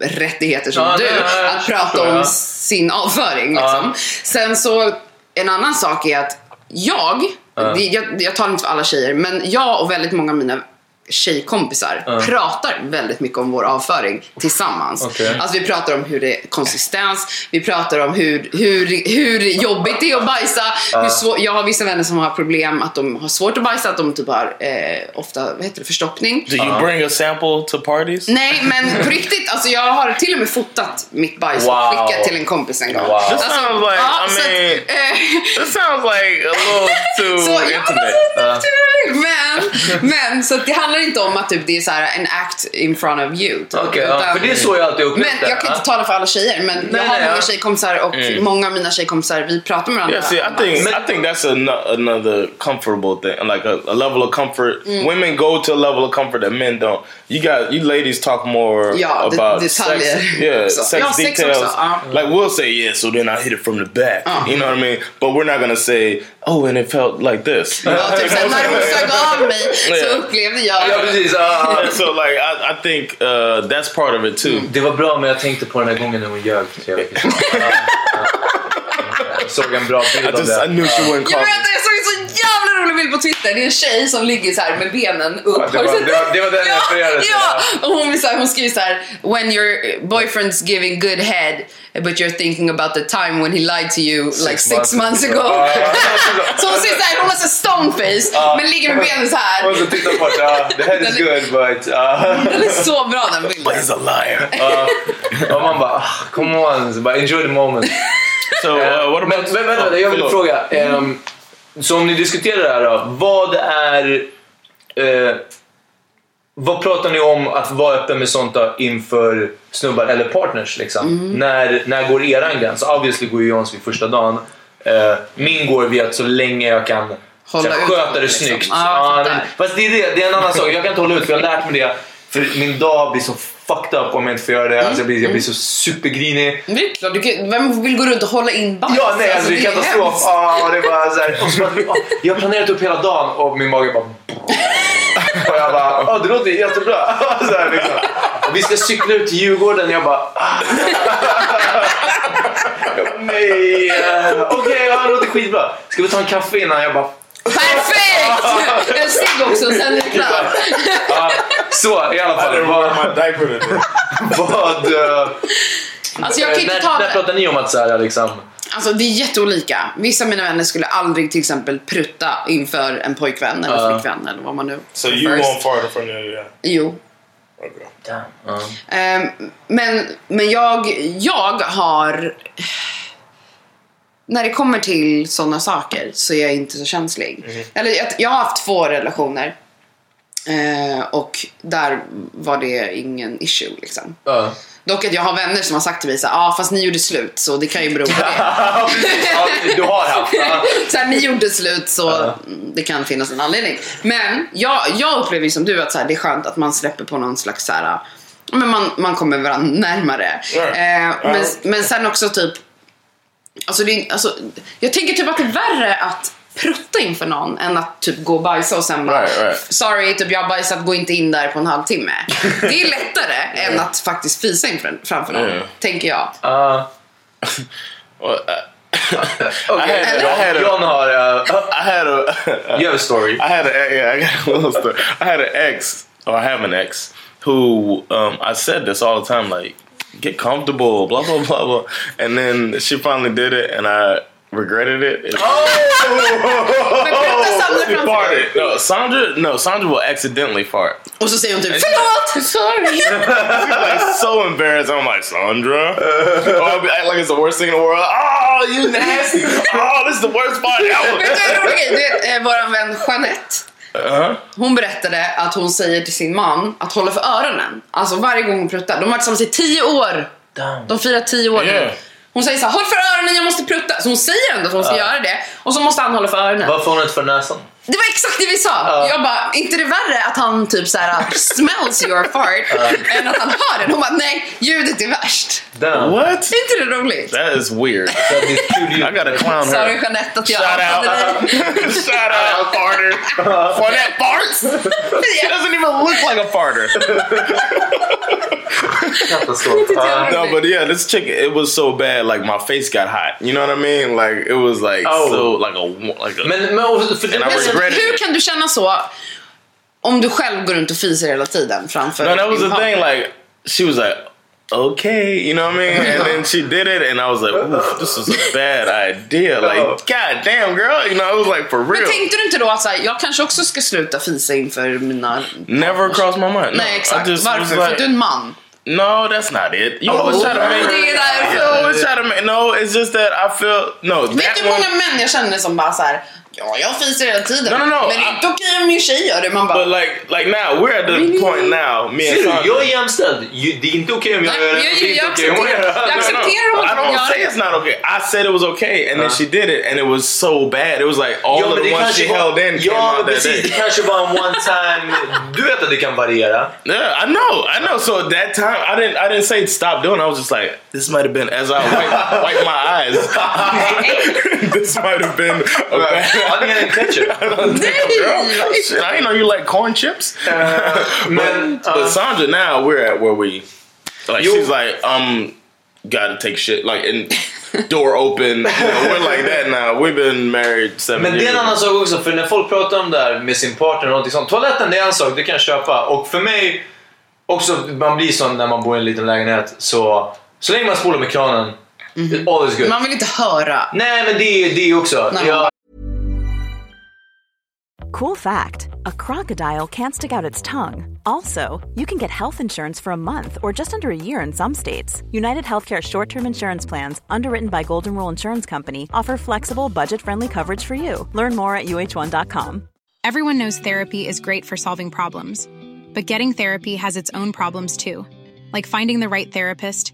rättigheter som Ja, du. är- att prata om sin avföring. Liksom. Sen så, en annan sak är att jag, det, jag, jag talar inte för alla tjejer, men jag och väldigt många av mina tjejkompisar pratar väldigt mycket om vår avföring tillsammans. Okej. Alltså vi pratar om hur det är konsistens, vi pratar om hur, hur, hur jobbigt det är att bajsa. Hur svår, jag har vissa vänner som har problem att de har svårt att bajsa, att de typ har eh, ofta vad heter det, förstoppning. Do you bring a sample to parties? Nej, men på riktigt. Alltså jag har till och med fotat mitt bajs Wow. och skickat till en kompis en gång. Wow. That Alltså, sounds like, ja, I så att, mean, eh, sounds like a little too så, ja, men, intimate. alltså, men, men så att det handlar inte om att typ, det är så här en act in front of you. Typ, Okej, ja, för det är så jag alltid upplevt Men det. jag kan ja. inte tala för alla tjejer, men Nej, jag har nej, många ja. tjejkompisar och många av mina tjejkompisar, vi pratar med varandra. Yeah, see, I think I think that's a, another comfortable thing, like a, a level of comfort. Mm. Women go to a level of comfort that men don't. You got you ladies talk more Ja, det- about detaljer sex, yeah, också. sex Ja, sex details. också, ja. Like we'll say yeah, so then I hit it from the back. Ja. You know what I mean? But we're not gonna say oh, and it felt like this. Ja, typ såhär, när hon sög av mig så upplevde jag... Ja, precis. And so like I, I think uh, that's part of it too. Det var bra, men jag tänkte på den här gången när hon ljög. Så jag, ja, ja. Såg en bra bild av det. knew she wouldn't Jag vet jag såg en så jävla rolig bild på Twitter. Det är en tjej som ligger så här med benen upp. Ja, det var- det var- det var den jag ja, refererade till, Ja, och hon, så här, hon skriver så här: When your boyfriend's giving good head but you're thinking about the time when he lied to you like six months months ago. Ja, ja, ja. så hon ser så här, hon har så stone face Ja. men ligger med benen så här. Och så tittar på att ja, the head is good but... ja. Den är så bra den bilden. But he's a liar. Ja. och man bara, ah, come on, bara enjoy the moment. So uh, what Men, about? men vänta, jag vill förlåt. fråga. ehm, så om ni diskuterar det här då, vad är... Eh, vad pratar ni om att vara öppen med sånt då inför snubbar eller partners? Liksom? Mm. När, när går eran gräns? Obviously går ju Johns vid första dagen. Eh, min går vid att så länge jag kan Hålla så sköta det liksom. snyggt. Fattar. men, fast det är, det, det är en annan sak. Jag kan inte hålla ut för jag har lärt mig det. För min dag blir så fucked up om jag inte får göra det. Alltså, jag, blir, jag blir så supergrinig. Det är klart, du kan, vem vill gå runt och hålla in bajs? Ja, nej, alltså, det är katastrof. Ah, det är bara så här, och så bara, ah, jag har planerat upp hela dagen och min mage bara... Och jag bara, ah, det låter jättebra. Så här, liksom. och vi ska cykla ut till Djurgården jag bara... Ah. Jag bara, nej. Okej, ja, det låter skitbra. Ska vi ta en kaffe innan? Jag bara... Perfekt! En cigg också, sen är det klart. Så, i alla fall. Vad... vad eh, Alltså jag kan inte när, ta när pratar ni om att så här, liksom... Alltså det är jätteolika. Vissa av mina vänner skulle aldrig till exempel prutta inför en pojkvän eller Ja. flickvän eller vad man nu So you prefers. won't fart in front of you? Jo. Okay. Ehm, men men jag, jag har... När det kommer till sådana saker så är jag inte så känslig. Mhm. Eller jag, jag har haft två relationer. Eh, och där var det ingen issue liksom. Ja. Dock att jag har vänner som har sagt till mig såhär, ja ah, fast ni gjorde slut så det kan ju bero på det. Ja, du har haft. Ja. så här, ni gjorde slut så Ja. det kan finnas en anledning. Men jag, jag upplever som du att så här, det är skönt att man släpper på någon slags så här, ja, men man, man kommer varandra närmare. Ja. Eh, men, men sen också typ, alltså, det, är- alltså jag tänker typ att det är värre att prutta inför någon än att typ gå och bajsa och sen bara Right, right. sorry, typ jag har bajsat, gå inte in där på en halvtimme. Det är lättare än att faktiskt fisa inför, framför någon, Ja. tänker jag. Ja. Well, uh, Okej, I had- I had a- John har... Uh, I had a. you have a story. I had a yeah, I got a little story. I had an ex, or I have an ex, who um, I said this all the time, like get comfortable, blah blah blah blah, and then she finally did it, and I regretted it. It- Men prutta Sandra She framför dig. farted. No, Sandra. No, Sandra will accidentally fart. Och så säger hon typ sorry. like so embarrassed. I'm like Sandra. oh, I'll be act like it's the worst thing in the world. Oh, you nasty. Oh, this is the worst fart Vet ever. du en rolig grej? Du vet, eh, vän Jeanette. Uh-huh. Hon berättade att hon säger till sin man att hålla för öronen. Alltså varje gång hon pruttar. De har varit tillsammans i tio år. Damn. De firar tio år nu. Hon säger så här, håll för öronen, jag måste prutta. Så hon säger ändå att hon ska göra det. Och så måste han hålla för öronen. Varför har hon inte för näsan? Det var exakt det vi sa. Jag bara, inte det värre att han typ så här äh, smells your fart än att han hör den? Hon bara, nej, ljudet är värst. Damn. What? Är inte det roligt? That is weird. I gotta clown Sorry. Jeanette att jag Shout out. outade dig. Shout out, farter. Uh-huh. For that farts. She doesn't even look like a farter. Katastrof. Ja. Uh-huh. No, but yeah, this chick, it was so bad. Like my face got hot. You know what I mean? Like it was like Oh. so, like a, like a. Men, men för, I Men hur kan du känna så om du själv går runt och fiser hela tiden framför No, that was din the thing. Like she was like, okay, you know what I mean? And then she did it, and I was like, Oof, this is a bad idea. Like, god damn, girl, you know, it was like for Men real. tänkte du inte då att så här, jag kanske också ska sluta fisa inför mina... Never crossed my mind. No, Nej exakt, I just varför? För like, att du är en man. No, that's not it. You always try to make. Det är därför. You always try to make. No, it's just that I feel no. Vet du hur många män jag känner som bara så här. Ja, jag fiser hela tiden. No, no, no, Men det är I- inte okej om min tjej gör det. Man bara... But like, like now we're at the Really? point now. Me and Ser du, Sandra. jag är jämställd. Det är inte okej om jag gör det. jag- okej om hon accepterar- gör det. accepterar I don't say det. it's not okay. I said it was okay, and then she did it, and it was so bad. It was like all Ja, of the det ones she held in ja, precis. Det kanske var en one time. Du vet att det kan variera. Yeah, I know, I know. So at that time, I didn't, I didn't say stop doing. it. I was just like, this might have been as I wipe, wipe my eyes. this might have been a bad. Ja, det är en ketchup. I don't think, girl. Shit, I didn't know you like corn chips. Men, but, but Sandra, now we're at where we, like, You- she's like, um, gotta take shit, like, and door open. You know, we're like that now. We've been married seven Men det är years. en annan sak också, för när folk pratar om det här med sin partner och någonting sånt. Toaletten det är en sak, det kan jag köpa. Och för mig, också, man blir sån när man bor i en liten lägenhet. Så, så länge man spolar med kranen, all is good. Man vill inte höra. Nej, men det är det också. Nej, Jag, Cool fact a crocodile can't stick out its tongue. Also, you can get health insurance for a month or just under a year in some states. United Healthcare short term insurance plans, underwritten by Golden Rule Insurance Company, offer flexible, budget friendly coverage for you. Learn more at uh1.com. Everyone knows therapy is great for solving problems, but getting therapy has its own problems too, like finding the right therapist,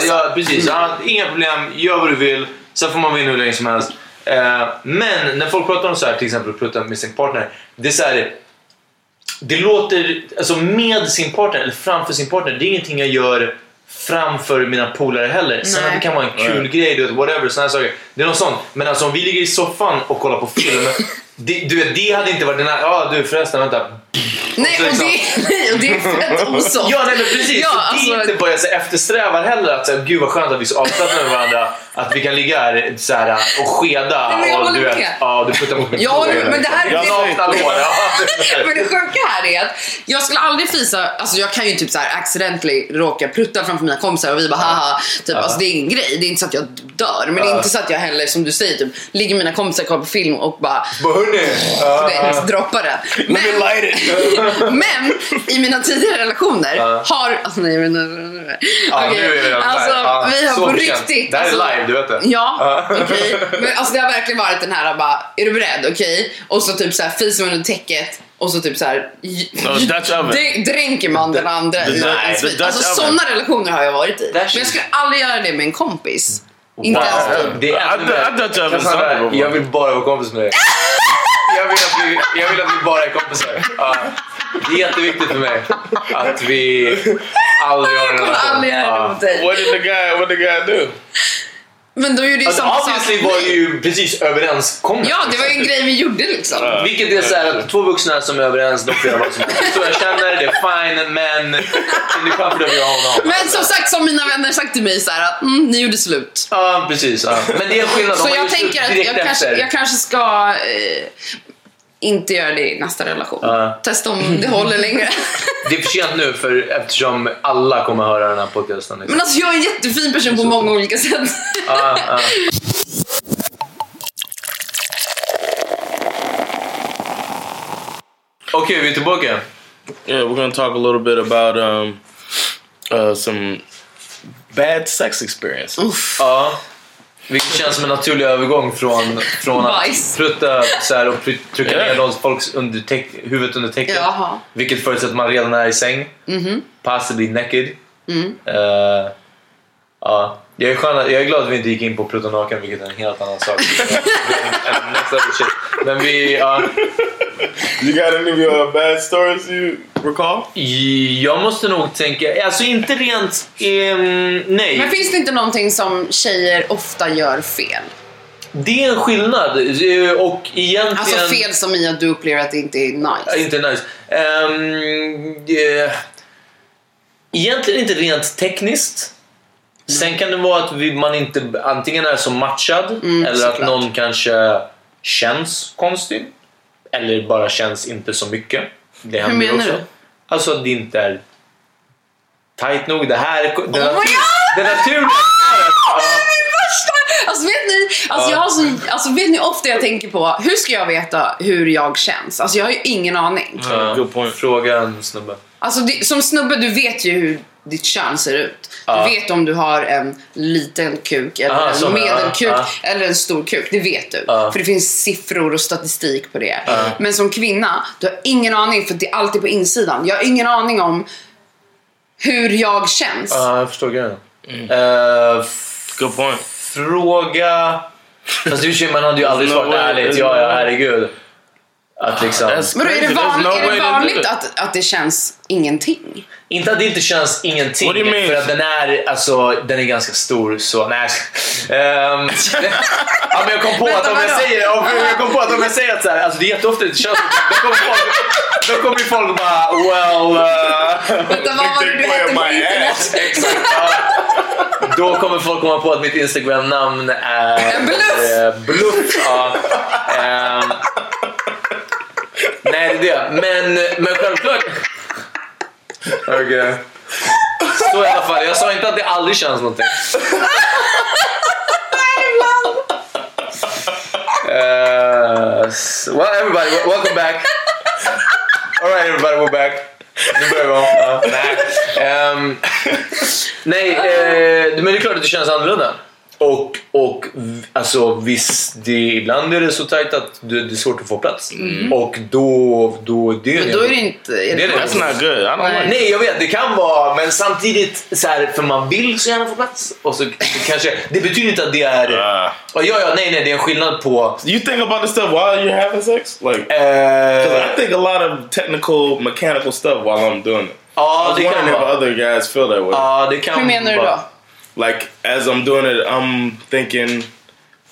Ja, ja, precis. Ja, inga problem, gör vad du vill. Sen får man vinna hur länge som helst. Eh, men när folk pratar om så här, till exempel prutta med sin partner. Det är så här, Det låter, alltså med sin partner eller framför sin partner, det är ingenting jag gör framför mina polare heller. Sen Nej. att det kan vara en kul Nej. grej, du vet, whatever, såna här saker. Det är något sånt. Men alltså om vi ligger i soffan och kollar på film. det, du vet, det hade inte varit den här, ja du förresten vänta. Nej, och det, nej, och det är fett osoft. Ja, nej men precis. Ja, Så det alltså- är inte vad jag eftersträvar heller. Att så här, gud vad skönt att vi är så avslappnade med varandra. Att vi kan ligga här så här, och skeda. Nej, men jag och, du vet, ja, du puttar mot håller med, men det här- Jag nakna lår. Ja. Men det sjuka här är att jag skulle aldrig fisa, alltså jag kan ju typ så här accidentally råka prutta framför mina kompisar och vi bara haha, typ, alltså det är ingen grej. Det är inte så att jag dör. Men det är inte så att jag heller, som du säger, typ, ligger mina kompisar kollar på film och bara hörni. Ja, vet, droppar den. Men, men i mina tidigare relationer har... Alltså, nej, men, Ja, nu är redan alltså. Ja, vi har så på riktigt... Det här är alltså, live, du vet det. Ja, okej. Men alltså det har verkligen varit den här bara, är du beredd? Okej. Och så typ så här fiser man under täcket och så typ så här No, dränker man den andra i Nej, en Alltså sådana relationer har jag varit i. Men jag skulle aldrig göra det med en kompis. Inte Wow. ens typ. Det är ännu Jag vill bara vara kompis med dig. Jag vill att vi, jag vill att vi bara är kompisar. Ja. Det är jätteviktigt för mig att vi aldrig har en Jag kommer relation. aldrig göra det mot dig. What did the guy? What did the guy do? Men de gjorde ju Alltså, samma sak. obviously var det ju precis överenskommet. Ja, det var ju en grej vi gjorde liksom. Vilket är såhär att två vuxna som är överens, de får göra vad som helst. Så jag känner, det är fine, men... Of your own home. Men som sagt, som mina vänner sagt till mig så här att mm, ni gjorde slut. Ja, precis. Ja. Men det är en skillnad. Så jag tänker att jag kanske, jag kanske ska eh, inte göra det i nästa relation. Ja. Testa om det håller längre. Det är för sent nu för, eftersom alla kommer höra den här podcasten. Liksom. Men alltså jag är en jättefin person på många olika sätt. Ja, ja. Okej, vi är tillbaka. Yeah, we're gonna talk a little bit about um, uh, some bad sex experiences. Ja. Vilket känns som en naturlig övergång från, från att prutta så här, och trycka ner någons folks under huvudet under täcket. Jaha. Vilket förutsätter att man redan är i säng. Mhm. Possibly naked. Mm. Eh, ja. Jag, är skön, jag är glad att vi inte gick in på prutta naken, vilket är en helt annan sak. Shit. Men vi... Ja. You got any of your bad stories you recall? Jag måste nog tänka... Alltså inte rent... ehm, nej. Men finns det inte någonting som tjejer ofta gör fel? Det är en skillnad. Och egentligen... Alltså fel som i att du upplever att det inte är Ja, nice. Inte nice. Um, yeah. Egentligen inte rent tekniskt. Sen kan det vara att vi, man inte antingen är så matchad Mm, eller att såklart. någon kanske känns konstig. Eller bara känns inte så mycket. Det Hur händer menar också. du? Alltså att det inte är tight nog. Det här är... Det, Oh my natur- God! det naturliga. Värsta! Alltså vet ni, alltså, jag har så, alltså vet ni ofta jag tänker på, hur ska jag veta hur jag känns? Alltså jag har ju ingen aning. Ja, Good point. Fråga en snubbe. Alltså det, som snubbe, du vet ju hur ditt kön ser ut. Ja. Du vet om du har en liten kuk eller Aha, en så, medelkuk ja, eller en stor kuk. Det vet du. Ja. För det finns siffror och statistik på det. Men som kvinna, du har ingen aning för det är alltid på insidan. Jag har ingen aning om hur jag känns. Ja, jag förstår grejen. Eh, f- Good point. fråga... Fast sig, man hade ju aldrig svarat ärligt. Ja, ja, herregud. Att liksom... Men då är det, van, no är det vanligt att, att det känns ingenting? Inte att det inte känns ingenting. What do you mean? För att den är, alltså, den är ganska stor så... Nej. Ehm, ja, men jag kom på att om jag säger, om jag kom på att om jag säger att så här, alltså det är jätteofta det känns då kommer folk, då kommer ju folk bara well... Uh, Vänta, vad var det du hette på internet? Exakt. Då kommer folk komma på att mitt Instagram-namn är... En bluff. eh, bluff, ja. Ehm, nej, det är det. Men, men självklart... Okej. Så i alla fall. Jag sa inte att det aldrig känns någonting. Uh, so- well, everybody, wel- welcome back. All right, everybody, we're back. Nu börjar vi om. Ja, nej, Ehm, nej eh, men det är klart att det känns annorlunda. Och, och alltså visst, det, ibland är det så tajt att det, det är svårt att få plats. Och då, då, det Men då är det inte... Är Det är det. That's not good. Nej. Nej, jag vet. Det kan vara, men samtidigt så här, för man vill så gärna få plats. Och så kanske, det betyder inte att det är... Ah. Ja, ja, nej, nej, det är en skillnad på... You think about this stuff while you're having sex? Like, Eh, 'cause I think a lot of technical, mechanical stuff while I'm doing it. ja, I was det kan wondering if vara. other guys feel that way. Ja, det kan Hur menar du då? Like, as I'm doing it, I'm thinking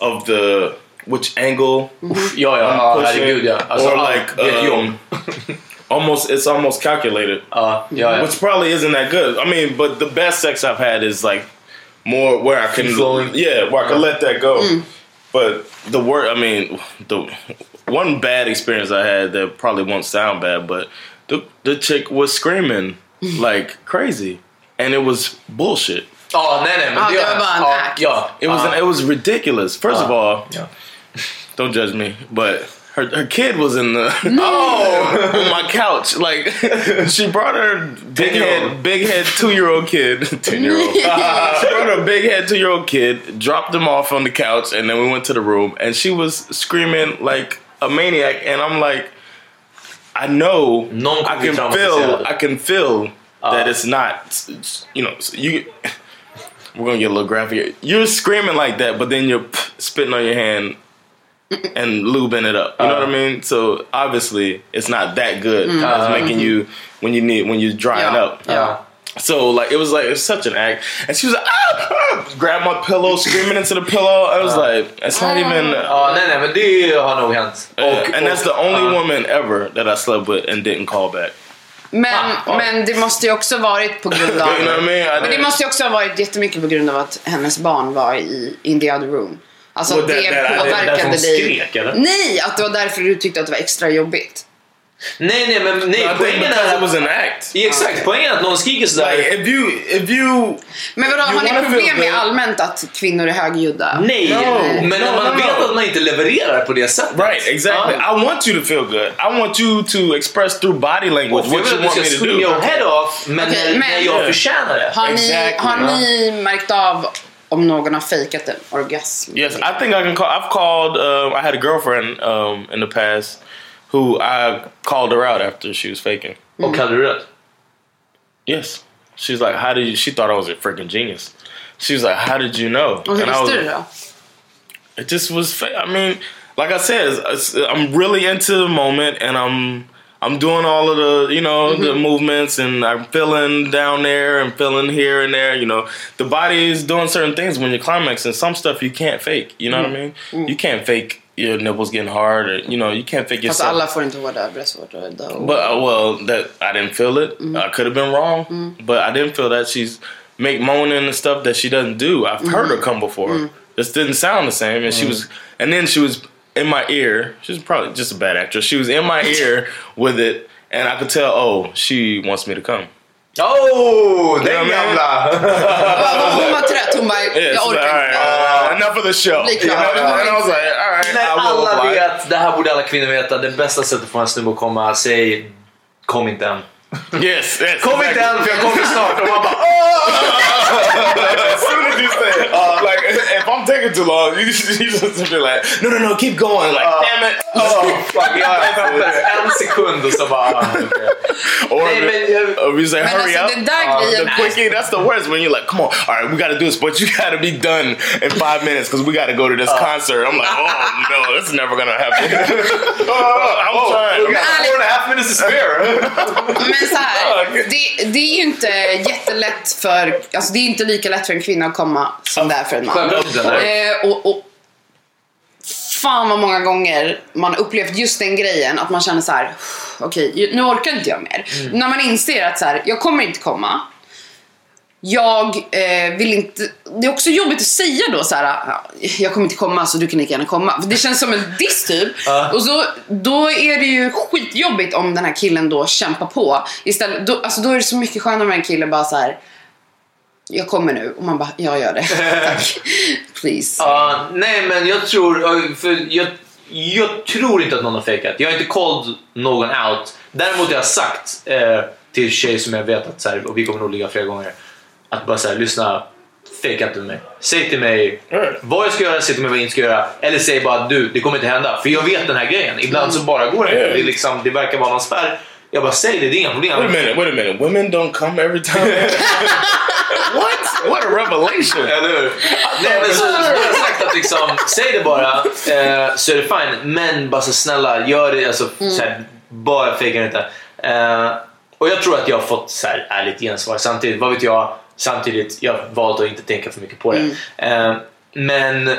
of the which angle Ja, ja, ja pushing, herregud ja. Alltså, or like det är ett jobb. um, almost it's almost calculated. Ja, ja, ja. Which probably isn't that good. I mean, but the best sex I've had is like more where I can, flowing. yeah, where I can let that go. Mm. But the word, I mean, the one bad experience I had that probably won't sound bad, but the the chick was screaming like crazy, and it was bullshit. Ja, nej, nej. Men Ja, det, det var bara en ja, act. Ja, It was ja. it was ridiculous. First of all, Yeah. don't judge me, but her her kid was in the oh on my couch. Like she brought her big head big head two year old kid ten year old. she brought her big head two year old kid, dropped him off on the couch, and then we went to the room, and she was screaming like a maniac, and I'm like. I know Någon I kommer bli can feel. I can feel that it's not you know you we're gonna get a little graphic. You're screaming like that, but then you're spitting on your hand and lubing it up. You know what I mean? So obviously, it's not that good. It's making you when you need when you're drying Yeah. up. Yeah. So like it was like it was such an act, and she was like, ah, ah, grab my pillow, screaming into the pillow. I was like, it's not even. Oh, nej, nej, men det har nog hänt. Uh, and that's the only woman ever that I slept with and didn't call back. Men, men det måste ju också varit på grund av... Men det måste ju också ha varit jättemycket på grund av att hennes barn var i in the other room. Alltså det- det, det- påverkade dig. skrek, eller? Nej, att det var därför du tyckte att det var extra jobbigt. Nej, nej, men nej, poängen är it was an act. Ja, Exakt, poängen är att någon skriker sådär. Like if you if you Men vadå, har ni problem med allmänt att kvinnor är högljudda? Nej, No, men no, när man no, vet no. att man inte levererar på det sättet. right exactly, Ja. I want you to feel good. I want you to express through body language Och jag what you want me to do. your head off, men, när, men- när jag förtjänar det. Har ni, Exactly, har ja. ni märkt av om någon har fejkat en orgasm? Yes, I think I can call. I've called. Um, I had a girlfriend um, in the past who I called her out after she was faking. Och hade du rätt? Yes, she's like, "How did you?" She thought I was a freaking genius. She was like, "How did you know?" Och hur And I was visste it just was fa- i mean like i said it's, it's- i'm really into the moment and i'm i'm doing all of the you know the movements and i'm feeling down there and feeling here and there you know the body is doing certain things when you're climaxing some stuff you can't fake you know what i mean you can't fake your nipples getting hard or you know you can't fake Fast yourself alla får inte hårda bröstvårtor. då. but uh, well, that I didn't feel it. I could have been wrong, but I didn't feel that she's make moaning and stuff that she doesn't do. I've heard her come before. This didn't sound the same, and she was, and then she was in my ear. She's probably just a bad actress. She was in my ear with it, and I could tell. Oh, she wants me to come. Oh, den Yeah, man. gamla! Hon var trött, hon bara, jag orkar inte. uh, enough of the show. Bli You know, klar. and I was like, När alla vet, det här borde alla kvinnor veta, det bästa sättet få en snubbe att komma, säg kom inte än. Yes, yes. Kom inte exactly. än för jag kommer snart. Och man bara "Åh!" as soon as you say, it, like, if I'm taking too long, you just, you just be like, no, no, no, keep going. Like, uh, damn it. Oh, fuck, jag har fattat. En sekund och så bara... okej. Or, Nej, men jag- or we say, Men hurry alltså, up. den där Uh, grejen the quickie, that's the worst when you're like, come on, all right, we got to do this, but you got to be done in five minutes because we got to go to this uh, concert. I'm like, oh, no, it's never going to happen. oh, minutes to spare. Men så här, det, det är ju inte jättelätt för, alltså det är inte lika lätt för en kvinna att komma som det är för en man. Eh, och, och fan vad många gånger man upplevt just den grejen att man känner så här: okej nu orkar inte jag mer. När man inser att så här, jag kommer inte komma. Jag eh, vill inte, det är också jobbigt att säga då så här, "Ja, jag kommer inte komma så du kan lika gärna komma. För det känns som en diss typ. Ja. Och så, då är det ju skitjobbigt om den här killen då kämpar på. Istället, då, alltså då är det så mycket skönare med en kille bara så här. Jag kommer nu och man bara, jag gör det. Tack. Please. Ja, nej men jag tror, för jag, jag tror inte att någon har fejkat. Jag har inte called någon out. Däremot har jag sagt eh, till tjejer som jag vet att så här, och vi kommer nog ligga flera gånger. Att bara säga lyssna, fejka inte med mig. Säg till mig vad jag ska göra, säg till mig vad jag inte ska göra. Eller säg bara du, det kommer inte hända. För jag vet den här grejen. Ibland så bara går det inte. Det, liksom, det verkar vara någon spärr. Jag bara säg det, det är inga problem. Wait a minute, wait a minute. Women don't come every time. what? What a revelation. Eller hur? Nej men så, så jag har sagt att liksom, säg det bara eh, så är det fine. Men bara så snälla, gör det. Alltså, så här, bara fejka inte. Eh, och jag tror att jag har fått så här, ärligt gensvar. Samtidigt, vad vet jag? Samtidigt, jag valt att inte tänka för mycket på det. Eh, men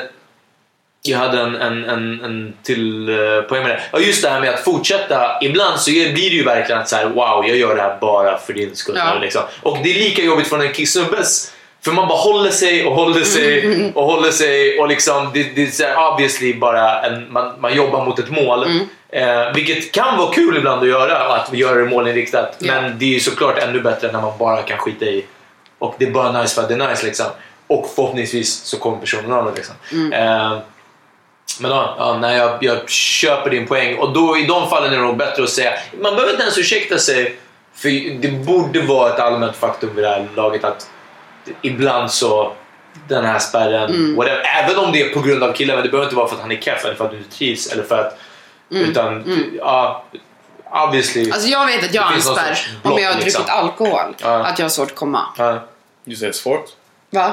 jag hade en, en, en, en till uh, poäng med det. Ja, just det här med att fortsätta. Ibland så blir det ju verkligen att så här, wow, jag gör det här bara för din skull. Ja. Liksom. Och det är lika jobbigt från en kissnubbes. För man bara håller sig och håller sig och håller sig och liksom det, det är så här, obviously bara en, man, man jobbar mot ett mål. Eh, vilket kan vara kul ibland att göra, att göra det målinriktat. Ja. Men det är ju såklart ännu bättre när man bara kan skita i och det är bara nice för att det är nice liksom. Och förhoppningsvis så kommer personen av det liksom. Eh, men ja, ja nej, jag, jag köper din poäng. Och då, i de fallen är det nog bättre att säga... Man behöver inte ens ursäkta sig. För det borde vara ett allmänt faktum vid det här laget att ibland så... Den här spärren, whatever, även om det är på grund av killen, men det behöver inte vara för att han är keff eller för att du trivs. Eller för att, Utan, ja, obviously. Alltså jag vet att jag har en spärr om jag har druckit liksom. alkohol. Ja. Att jag har svårt att komma. ja. You say it's fort? Va?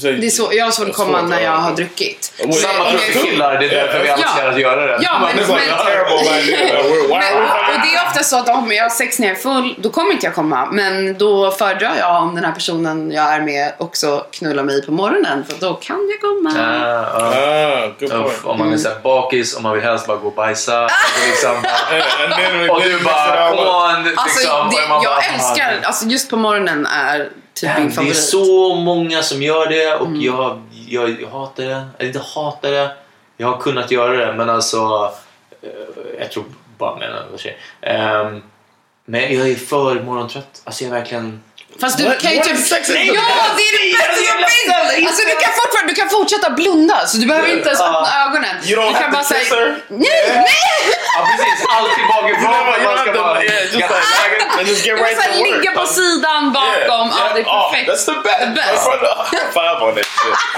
Say Det är så, jag har svårt att komma svårt, när ja. jag har druckit. Well, Samma killar, det är därför vi alla Ja. att göra det. Ja, men- men- Men, och det är ofta så att om jag har sex när jag är full, då kommer inte jag komma. Men då föredrar jag om den här personen jag är med också knullar mig på morgonen. För då kan jag komma. Ah, ah. Ah, good point. Uff, om man är så här bakis och man vill helst bara gå och bajsa. och Liksom, we och du bara, come on. Alltså, liksom, det, och man jag bara, älskar, ah, alltså just på morgonen är typ Damn, det är så många som gör det och Mm. jag, jag, jag hatar det. Eller inte hatar det. Jag har kunnat göra det men alltså... eh, Jag tror bara män eller tjejer. Ehm, Men jag är för morgontrött. Alltså jag är verkligen... Fast du What- kan ju typ... sex? Ja, Nej, det är det bästa jag vet! Alltså du kan fortfarande du kan fortsätta blunda så du behöver inte ens öppna ögonen. You don't du kan bara säga... Nej, nej! Ja precis, alltid bakifrån. Man don't ska bara- just get Du right måste to work. ligga på sidan bakom. Ja, det är Oh, perfekt. that's the best. The best. Five on shit.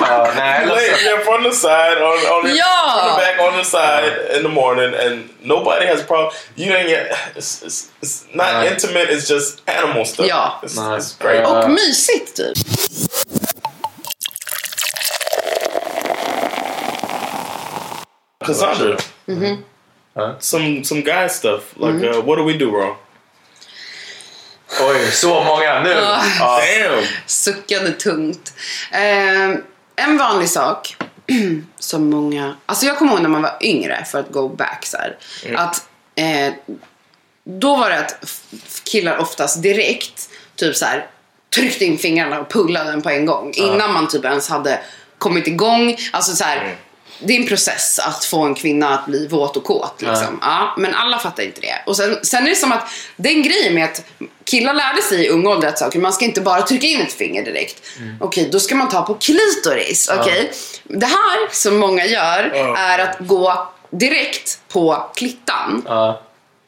Ja, nej, You lay ledsen. yeah, from the side, on, on the, Ja. from the back, on the side in the morning, and nobody has a problem. You didn't get. It's, it's, it's not intimate. It's just animal stuff. Ja. It's, Great. Och mysigt typ. Cassandra. Huh? Some some guy stuff. Like, uh, what do we do wrong? Oj, så många nu. Ah. Ja. Damn. Suckande tungt. Eh, en vanlig sak som många... Alltså jag kommer ihåg när man var yngre, för att go back så här, Att eh, då var det att killar oftast direkt typ så här tryckte in fingrarna och pullade den på en gång. Innan man typ ens hade kommit igång. Alltså så här, Det är en process att få en kvinna att bli våt och kåt. Liksom. Ja, men alla fattar inte det. Och sen, sen är det som att den grejen med att killar lärde sig i ung ålder att saker, man ska inte bara trycka in ett finger direkt. Okej, då ska man ta på klitoris. Okej? Det här som många gör är att gå direkt på klittan. Ja.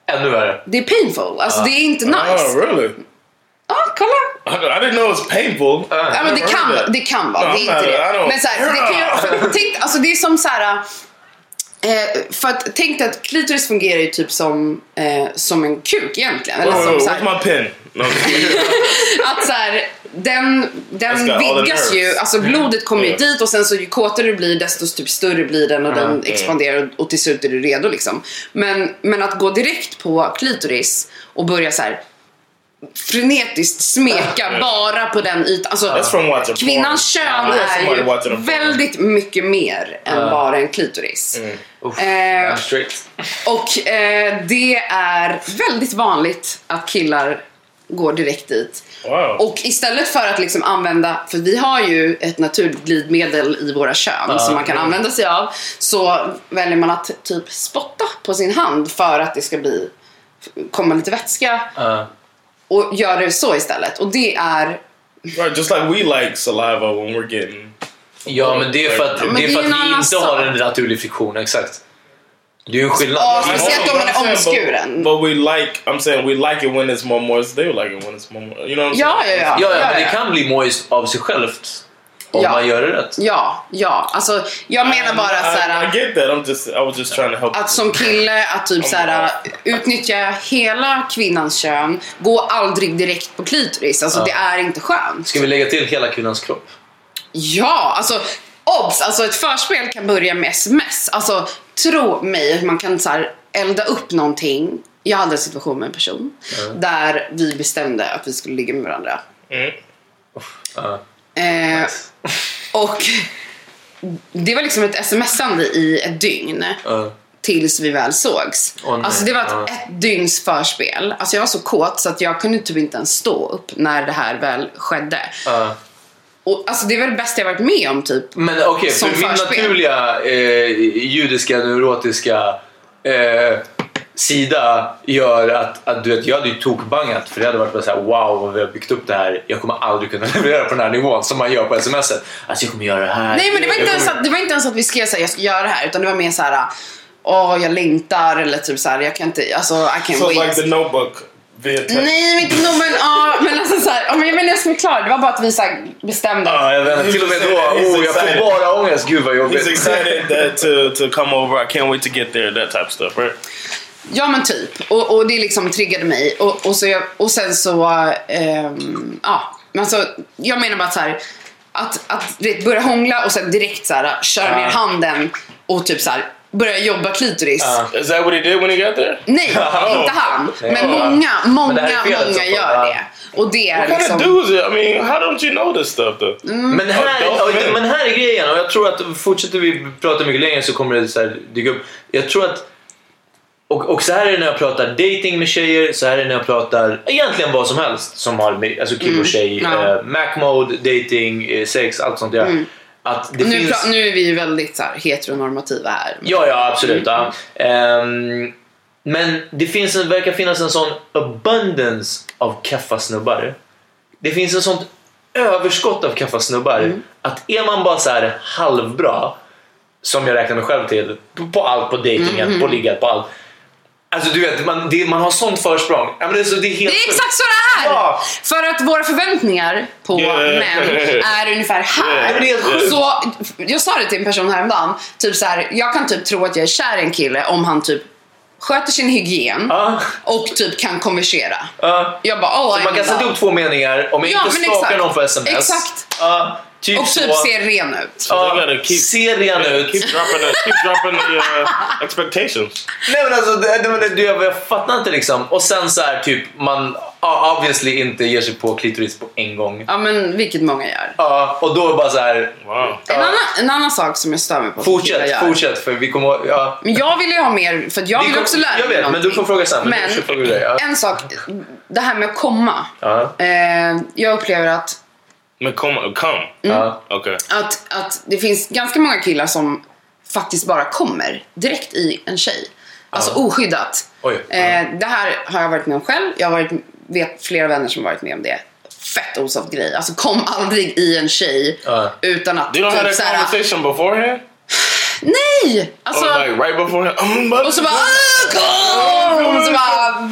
Ännu värre. Det är painful. Alltså det är inte nice. Really? Ja, kolla. I, didn't know it was painful. Ja, men det kan, det kan vara. No, det är inte det. Men så här, det kan ju, för, tänk, alltså det är som så här... Eh, för att tänk dig att klitoris fungerar ju typ som, eh, som en kuk egentligen. Eller Wait, som wait, så where's här, my pen? No, att så här, den, den vidgas ju, alltså blodet kommer ju Yeah. dit och sen så ju kåtare du blir desto typ större blir den och den expanderar och, och till slut är du redo liksom. Men, men att gå direkt på klitoris och börja så här frenetiskt smeka bara på den ytan. Alltså, That's from watching kvinnans kön Yeah, är ju väldigt mycket mer än bara en klitoris. Uff, Eh, I'm straight. och eh, det är väldigt vanligt att killar går direkt dit. Wow. Och istället för att liksom använda, för vi har ju ett naturligt glidmedel i våra kön som man kan använda sig av. Så väljer man att typ spotta på sin hand för att det ska bli, komma lite vätska. Ja. Och gör det så istället. Och det är, Right, just like we like saliva when we're getting. Ja, men det är för att, det är för att vi inte sak. har en naturlig friktion, exakt. Det är ju en skillnad. Ja, Vi speciellt om man är omskuren. But, but we like, I'm saying we like it when it's more moist. They like it when it's more moist. You know what I'm ja, saying? ja, ja. Ja, ja, ja, men det kan bli moist av sig självt. Om Ja. man gör det rätt. Ja, ja. Alltså, jag menar bara så här. I, I get that. I'm just, I was just trying to help. Att som kille att typ så här, utnyttja hela kvinnans kön, gå aldrig direkt på klitoris. Alltså det är inte skönt. Ska vi lägga till hela kvinnans kropp? Ja, alltså obs! Alltså ett förspel kan börja med sms. Alltså tro mig, man kan så här, elda upp någonting. Jag hade en situation med en person där vi bestämde att vi skulle ligga med varandra. Ja. Eh, och det var liksom ett smsande i ett dygn. Ja. tills vi väl sågs. Nej. alltså det var ett, Ja. ett dygns förspel. Alltså jag var så kåt så att jag kunde typ inte ens stå upp när det här väl skedde. Ja. Och, alltså det var det bästa jag varit med om typ. Men okej, Som för min förspel. naturliga eh, judiska, neurotiska eh, sida gör att, att du vet, jag hade ju tokbangat för det hade varit bara såhär wow vad vi har byggt upp det här. Jag kommer aldrig kunna leverera på den här nivån som man gör på smset. Alltså jag kommer göra det här. Nej men det var, inte ens kommer- att, det var inte ens att vi skrev såhär jag ska göra det här utan det var mer så här. Åh jag längtar eller typ såhär jag kan inte, alltså I can't So wait. like the notebook. Nej, men inte nog men, ja, men alltså såhär, ja, men jag inte jag ska förklara. Det var bara att vi så här, bestämde. Ja, jag vet. Till och med då, He's oh, jag får bara ångest. Gud vad He's jobbigt. excited that to, to come over. I can't wait to get there. That type of stuff, right? Ja men typ. Och, och det liksom triggade mig. Och, och, så jag, och sen så, ehm, ja. Men alltså, jag menar bara så här. Att, att vet, börja hångla och sen direkt så här, köra ner handen och typ så här, börja jobba klitoris. Is that what he did when he got there? Nej, Oh. inte han. Men många, många, Men många alltså. gör det. Och det är What kind liksom... of dudes? I mean, how don't you know this stuff though? Men här, men här är grejen och jag tror att fortsätter vi prata mycket längre så kommer det så här dyka upp. Jag tror att och, och så här är det när jag pratar dating med tjejer, så här är det när jag pratar egentligen vad som helst som har med alltså kille och Mm, tjej, ja. eh, Mac mode, dating, eh, sex, allt sånt där. Mm. Att det nu, finns... nu är vi ju väldigt så här, heteronormativa här. Ja, ja absolut. Mm. Ja. Ehm, men det finns en, verkar finnas en sån abundance av kaffasnubbar. Det finns en sånt överskott av kaffasnubbar Mm. att är man bara så halvbra, som jag räknar mig själv till, på, på allt, på dejtingen, Mhm. på ligga, på allt. Alltså du vet, man, det, man har sånt försprång. Ja, men det, är så, det är helt Det är exakt så det är! Ja. För att våra förväntningar på Yeah. män är ungefär här. Yeah. Så jag sa det till en person häromdagen. Typ så här, jag kan typ tro att jag är kär i en kille om han typ sköter sin hygien och typ kan konversera. Ja. Jag bara, oh, Så man kan sätta ihop två meningar om jag Ja, inte stalkar någon på sms. Exakt. Ja, typ och typ så. ser ren ut. Ja, ser ren ut. Keep dropping the, keep dropping the uh, expectations. Nej men alltså, det, det, det, det, jag fattar inte liksom. Och sen så här typ, man obviously inte ger sig på klitoris på en gång. Ja men vilket många gör. Ja, och då bara så här. Wow. En, annan, en annan sak som jag stör mig på Fortsätt, fortsätt för vi kommer ja. Men jag vill ju ha mer, för att jag Vi vill kom- också lära Jag mig vet, men du någonting. får fråga sen. Men, Men- fråga dig, ja. En sak, det här med att komma. Ja. Eh, jag upplever att, Men come, come. Ja. Okay. att, att det finns ganska många killar som faktiskt bara kommer direkt i en tjej. Alltså oskyddat. Oj. Eh, det här har jag varit med om själv. Jag har varit, vet flera vänner som har varit med om det. Fett osoft grej. Alltså kom aldrig i en tjej Ja. utan att You don't have that conversation beforehand? Nej! Alltså, Or like right beforehand? Och så bara "Ah, kom! Och så bara?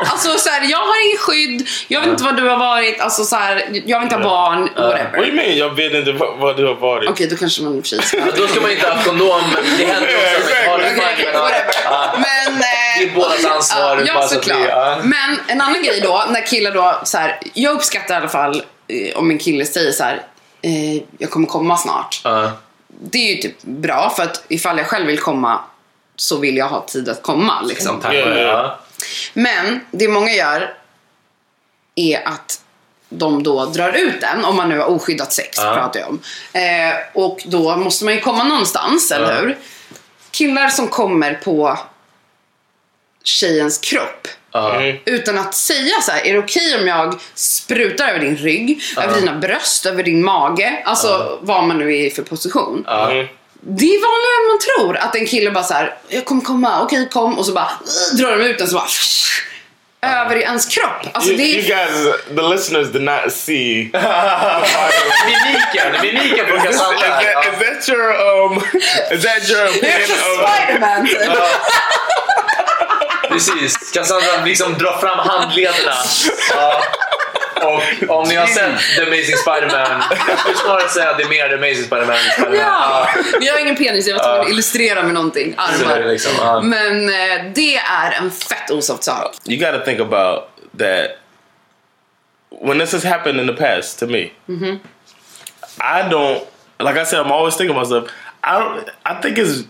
Alltså så här, jag har ingen skydd, jag vet inte vad du har varit, alltså så här, jag vill inte ha barn, What do whatever. you mean? Jag vet inte vad vad du har varit. Okej, då kanske man i och för sig ska. Då ska man inte ha kondom, det händer också det. Okej, okej, whatever. Ja. Men... eh, Det är bådas ansvar. Ja, såklart. Men en annan grej då, när killar då så här, jag uppskattar i alla fall eh, om en kille säger så här, eh, jag kommer komma snart. Ja. Det är ju typ bra för att ifall jag själv vill komma så vill jag ha tid att komma liksom. Tack ja. Men det många gör är att de då drar ut den, om man nu har oskyddat sex Ja. pratar jag om. Eh, och då måste man ju komma någonstans, eller Ja. hur? Killar som kommer på tjejens kropp Ja. utan att säga så här, är det okej om jag sprutar över din rygg, över dina bröst, över din mage, alltså vad man nu är i för position. Ja. Det är vanligare än man tror att en kille bara så här, jag kommer komma, okej kom och så bara drar de ut den så bara över i ens kropp. Alltså You, det you är... guys, the listeners did not see. Mimiken, mimiken på Is, this, is, that, Ja. is that your um? Is that your Det är opinion som of? Spiderman typ. Precis, Cassandra liksom drar fram handlederna. Ja. Och om ni har sett The Amazing Spider-Man, jag skulle snarare säga att det är mer The Amazing Spider-Man än Spider-Man. Ja, men jag har ingen penis, jag var tvungen att illustrera med någonting. Armar. liksom. Men eh, det är en fett osoft sak. You got to think about that. When this has happened in the past to me, I don't like. I said, I'm always thinking to myself. I don't. I think it's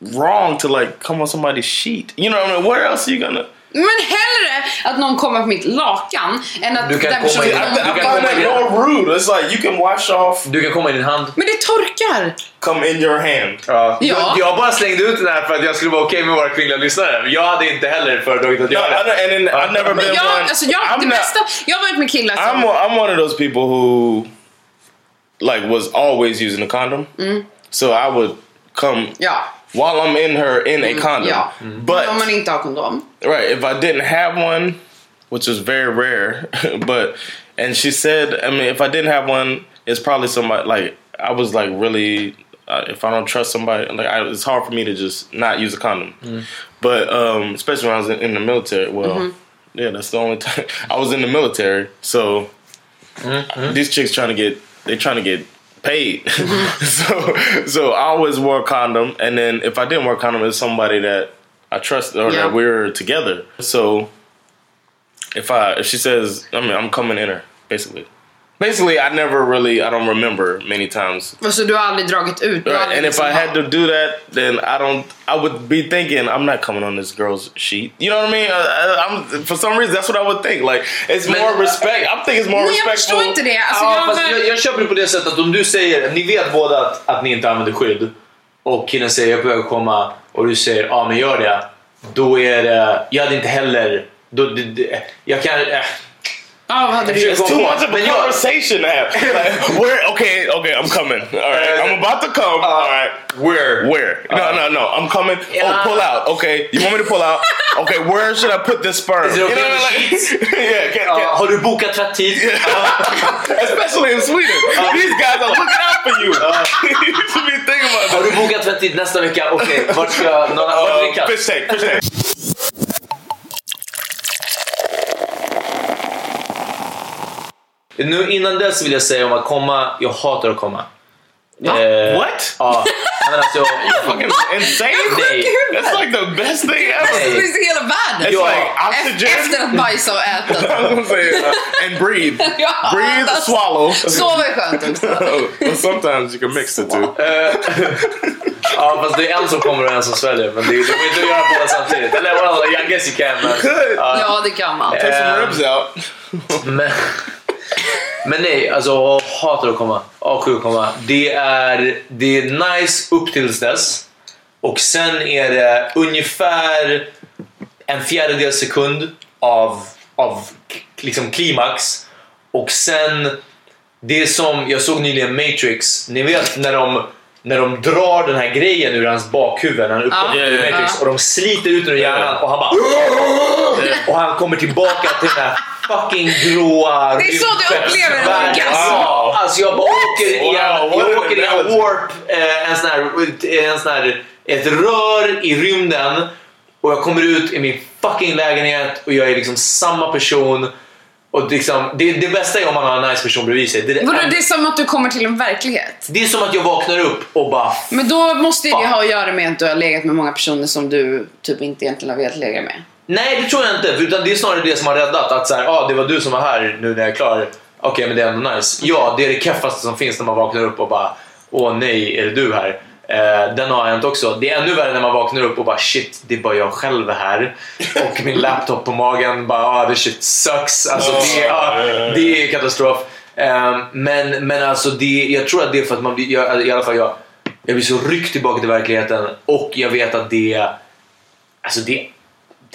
wrong to like come on somebody's sheet. You know, what I mean, where else are you gonna? Men hellre att någon kommer på mitt lakan än att Du kan den komma personen in- I, kommer I Du find kan that komma in- more rude. It's like you can wash off, Du kan komma i din hand. Men det torkar! come in your hand. Ja. Ja. Jag, jag bara slängde ut den här för att jag skulle vara okej med våra kvinnliga lyssnare. Jag hade inte heller föredragit att No, I, göra det. and then I've never been Ja, one. alltså jag, I'm det not- mesta, jag har varit med killar som... I'm one, I'm one of those people who like was always using a condom. So I would come Ja, while I'm in her in a condom. ja. But om man inte har kondom. Right, if I didn't have one, which is very rare, but and she said, I mean, if I didn't have one, it's probably somebody like I was like really. Uh, if I don't trust somebody, like I, it's hard for me to just not use a condom. But um, especially when I was in, in the military, well, yeah, that's the only time I was in the military. So these chicks trying to get they trying to get paid. so so I always wore a condom, and then if I didn't wear a condom, it's somebody that I trust or Yeah. that we're together. So if I if she says, I mean, I'm coming in her basically. basically, I never really, I don't remember many times. Och så du har aldrig dragit ut? Right. aldrig And if I had to do that, then I don't. I would be thinking I'm not coming on this girl's sheet. You know what I mean? I, I, I'm for some reason that's what I would think. Like it's Men- more respect. I think it's more Nej, jag respectful. förstår inte det. Alltså, ja, jag, fast jag, jag köper det på det sättet att om du säger, ni vet båda att, att ni inte använder skydd och killen säger jag är på väg att komma och du säger ja men gör det. Då är det, jag hade inte heller, då, det, det, jag kan, äh, Ja, vad hade du Jag gjort? It's too Come on, much of a man, conversation to have. Like, where? Okay, okay, I'm coming. All right, Uh, I'm about to come. Uh, All right, where? where? No, uh, no, no. I'm coming. Oh, yeah. Oh, pull out. Okay, you want me to pull out? Okay, where should I put this sperm? Is it okay you know, on the like, sheets? yeah, can't, Ja, can't. har du bokat tvättid? Especially in Sweden, uh, these guys are looking out for you. you should be thinking about Har that. du bokat tvättid nästa vecka? Okej, vart ska jag, någon, vart är Uh, fish tank, fish tank. Nu innan dess vill jag säga om att komma, jag hatar att komma. Va? Eh, What? Ja, men alltså... Fucking insane. Nej. That's like the best thing Det ever. finns i hela världen. It's like oxygen. efter att bajsa och äta. Uh, and breathe. Ja, breathe, swallow. Sova är skönt också. but sometimes you can mix the two. Ja, fast det är en som kommer och en som sväljer. Men det, det går inte göra båda samtidigt. Eller well, I guess you can. Men, Could. Ja, det kan man. Take some Eh, ribs out. men, men nej, alltså hatar att komma. Avsky att komma. Det är, det är nice upp tills dess. Och sen är det ungefär en fjärdedel sekund av, av liksom klimax. Och sen, det är som, jag såg nyligen Matrix, ni vet när de, när de drar den här grejen ur hans bakhuvud när han är uppe Ja. i Matrix Ja. och de sliter ut ur hjärnan och han bara och han kommer tillbaka till den här fucking gråa Det är så du upplever en orgasm. Ja, alltså jag bara åker i en, jag åker i en warp, eh, en sån här, en sån här, ett rör i rymden och jag kommer ut i min fucking lägenhet och jag är liksom samma person. Och liksom, det, det bästa är om man har en nice person bredvid sig. Det, är det, Vadå, det är som att du kommer till en verklighet. det är som att jag vaknar upp och bara Men då måste ju det ha att göra med att du har legat med många personer som du typ inte egentligen har velat lägga med. Nej, det tror jag inte. Utan det är snarare det som har räddat. Att så här, ah, det var du som var här nu när jag är klar. Okej, men det är ändå nice. Ja, det är det keffaste som finns när man vaknar upp och bara Åh nej, är det du här? Eh, den har hänt också. Det är ännu värre när man vaknar upp och bara shit, det är bara jag själv här. Och min laptop på magen bara ah, this shit sucks. Alltså, det, är, ah, det är katastrof. Eh, men, men alltså, det, jag tror att det är för att man blir, jag, i alla fall jag, jag blir så ryckt tillbaka till verkligheten och jag vet att det, alltså det,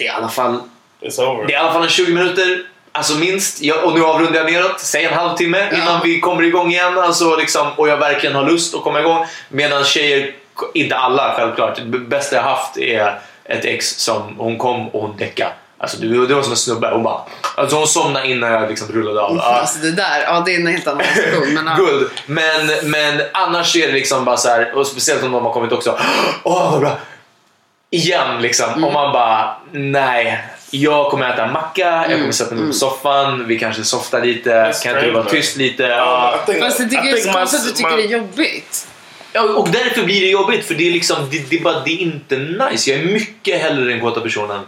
det är i alla fall It's over. det är i alla fall en 20 minuter, alltså minst. Jag, och nu avrundar jag neråt, säg en halvtimme innan vi kommer igång igen. Alltså liksom, och jag verkligen har lust att komma igång. Medan tjejer, inte alla självklart, det bästa jag haft är ett ex som hon kom och hon däckade. Alltså det, det var som en snubbe. Hon bara, alltså hon somnade innan jag liksom rullade av. Alltså det där, ja det är en helt annan diskussion. Men, ja. Guld. Men, men annars är det liksom bara så här, och speciellt om de har kommit också. Åh vad bra! Igen liksom. Och man bara, nej. Jag kommer äta en macka, jag kommer sätta mig på soffan, vi kanske softar lite, That's kan inte du vara tyst lite? Ja. Fast jag tycker I det är konstigt att du tycker my- det är jobbigt. Ja, och därför blir det jobbigt för det är liksom, det, det, är bara, det är inte nice. Jag är mycket hellre den kåta personen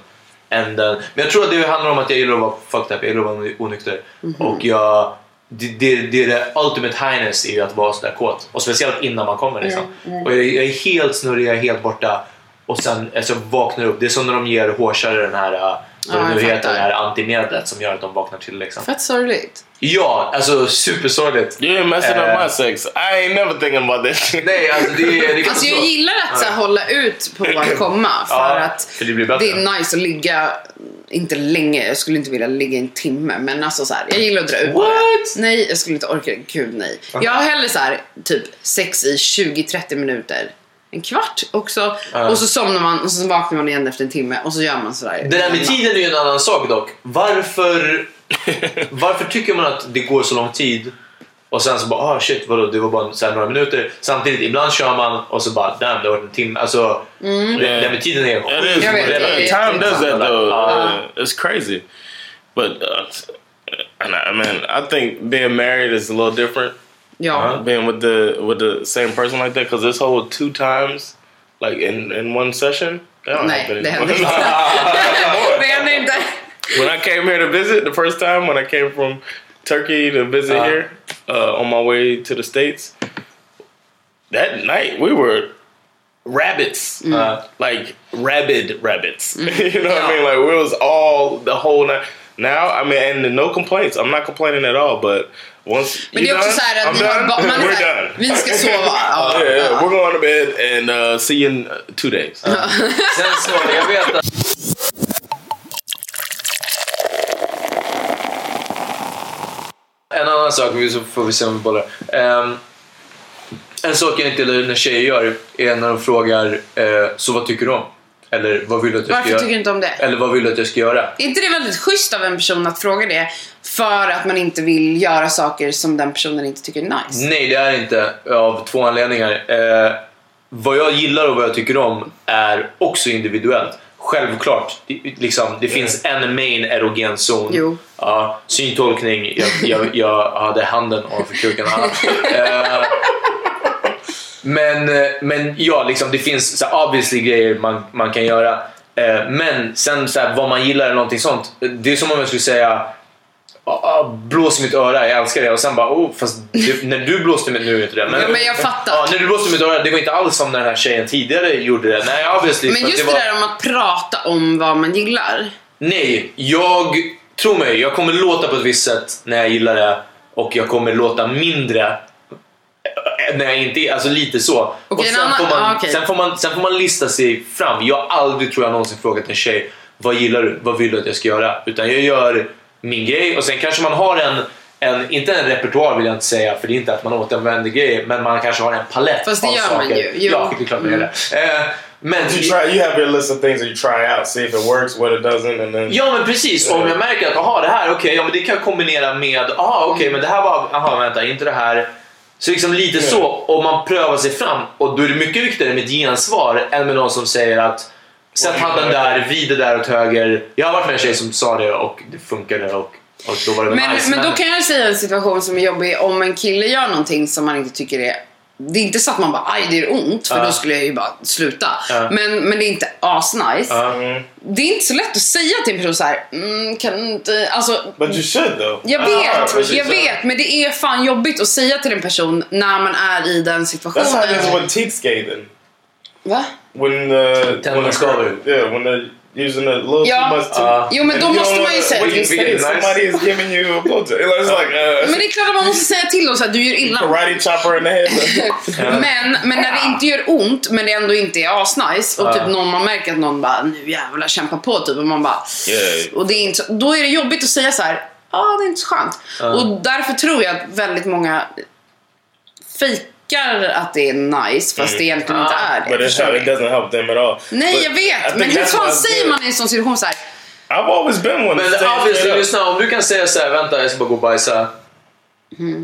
än den. Men jag tror att det handlar om att jag gillar att vara fucked up, jag gillar att vara onykter. Och jag, det, det, det är det ultimate highness i att vara sådär kåt. Och speciellt innan man kommer liksom. Och jag, jag är helt snurrig, jag är helt borta. Och sen alltså, vaknar upp. Det är som när de ger hårsare den här, uh, vad Ja, det nu heter, det här antimedlet som gör att de vaknar till liksom. Fett sorgligt. Ja, alltså supersorgligt. You're messing Eh. up my sex. I ain't never thinking about this. Nej, alltså det, det är Alltså jag gillar att så här, hålla ut på att komma för Ja, att för det blir bättre. är nice att ligga, inte länge, jag skulle inte vilja ligga i en timme men alltså så här, jag gillar att dra ut What? det. Nej, jag skulle inte orka, gud nej. Jag har hellre så här, typ sex i 20-30 minuter. En kvart också. Och så somnar man och så vaknar man igen efter en timme och så gör man sådär. Det där med tiden är ju en annan sak dock. Varför, varför tycker man att det går så lång tid och sen så bara ah shit vadå det var bara så här några minuter. Samtidigt ibland kör man och så bara damn det har varit en timme. Alltså det, det där med tiden är det är time does that though. Uh, Uh, it's crazy. But uh, I, man, I think being married is a little different. Ja. Being with the with the same person like that because this whole two times like in in one session. That don't Nej, happen anymore. händer inte. det händer inte. when I came here to visit the first time when I came from Turkey to visit Uh. here uh, on my way to the states. That night we were rabbits, uh, like rabid rabbits. you know what I mean? Like it was all the whole night. Now I mean, and no complaints. I'm not complaining at all. But once Men det är också done, så här att I'm ni har done. ba- man är We're done. vi ska sova. Ja, Yeah, yeah, we're going to bed and uh, see you in uh, two days. Sen så, jag vet att... En annan sak, vi- så får vi se om vi bollar. Ehm, en sak jag inte gillar när tjejer gör är när de frågar eh, så vad tycker du om? Eller vad vill du att jag ska Varför göra? tycker du inte om det? Eller vad vill du att jag ska göra? Är inte det väldigt schysst av en person att fråga det? För att man inte vill göra saker som den personen inte tycker är nice. Nej, det är inte av två anledningar. Eh, vad jag gillar och vad jag tycker om är också individuellt. Självklart, det, liksom, det finns en main erogen zon. Jo. Ja, syntolkning, jag, jag, jag hade handen ovanför kuken. Eh, men, eh, men ja, liksom, det finns så här, obviously grejer man, man kan göra. Eh, men sen så här, vad man gillar eller någonting sånt. Det är som om jag skulle säga "Ah, ah, blås i mitt öra, jag älskar det. Och sen bara, oh, fast det, när du blåste mitt, nu är det inte det. Ja, men jag fattar. Ja, när du blåste mitt öra, det var inte alls som när den här tjejen tidigare gjorde det. Nej, obviously. Men just det det, var... där om att prata om vad man gillar. Nej, jag... Tro mig, jag kommer låta på ett visst sätt när jag gillar det och jag kommer låta mindre när jag inte Alltså lite så. En sen, annan- får man, ah, okej. sen, får man, sen får man lista sig fram. Jag har aldrig, tror jag, någonsin frågat en tjej vad gillar du? Vad vill du att jag ska göra? Utan jag gör min grej och sen kanske man har en en, inte en repertoar vill jag inte säga för det är inte att man återanvänder grejer men man kanske har en palett Fast det av gör saker. man ju. Jo. Ja, det är klart man gör det. Eh, men You try. You have your list of things that you try out, see if it works, what it doesn't, and then. Ja men precis, om jag märker att aha, det här, okej, ja, men det kan jag kombinera med, aha, okej, men det här var, aha, vänta, inte det här. Så liksom lite så, och man prövar sig fram och då är det mycket viktigare med ett gensvar än med någon som säger att sätt handen där, vid det där åt höger. Jag har varit med en tjej som sa det och det funkade och, och då var det Men, nice. men då kan jag säga en situation som är jobbig om en kille gör någonting som man inte tycker är det är inte så att man bara aj det gör ont för Ja. då skulle jag ju bara sluta. Ja. Men, men det är inte asnice. Ja. Det är inte så lätt att säga till en person så här, mm, kan du inte, alltså. But you should though. Jag vet, jag vet, men det är fan jobbigt att säga till en person när man är i den situationen. That's how it is with teeth scathing. Va? When the Tänderna when the yeah when they're using a little Ja. too much. To, Ja. Jo, men då måste man ju säga till think nice. somebody is giving you a blowjob. It's like uh, Men det är klart att man måste säga till dem så att du gör illa. karate chopper in the head. Men, men när det inte gör ont men det ändå inte är asnice och typ någon man märker att någon bara nu jävlar kämpa på typ och man bara Yeah. och det är inte då är det jobbigt att säga så här ja ah, det är inte så skönt och därför tror jag att väldigt många fejkar att det är nice fast det egentligen inte är det. But it, it doesn't help them at all. Nej But jag vet men hur fan säger man i en sån situation så här? I've always been one. Men to say obviously, lyssna, om du kan säga så här, vänta jag ska bara gå och bajsa.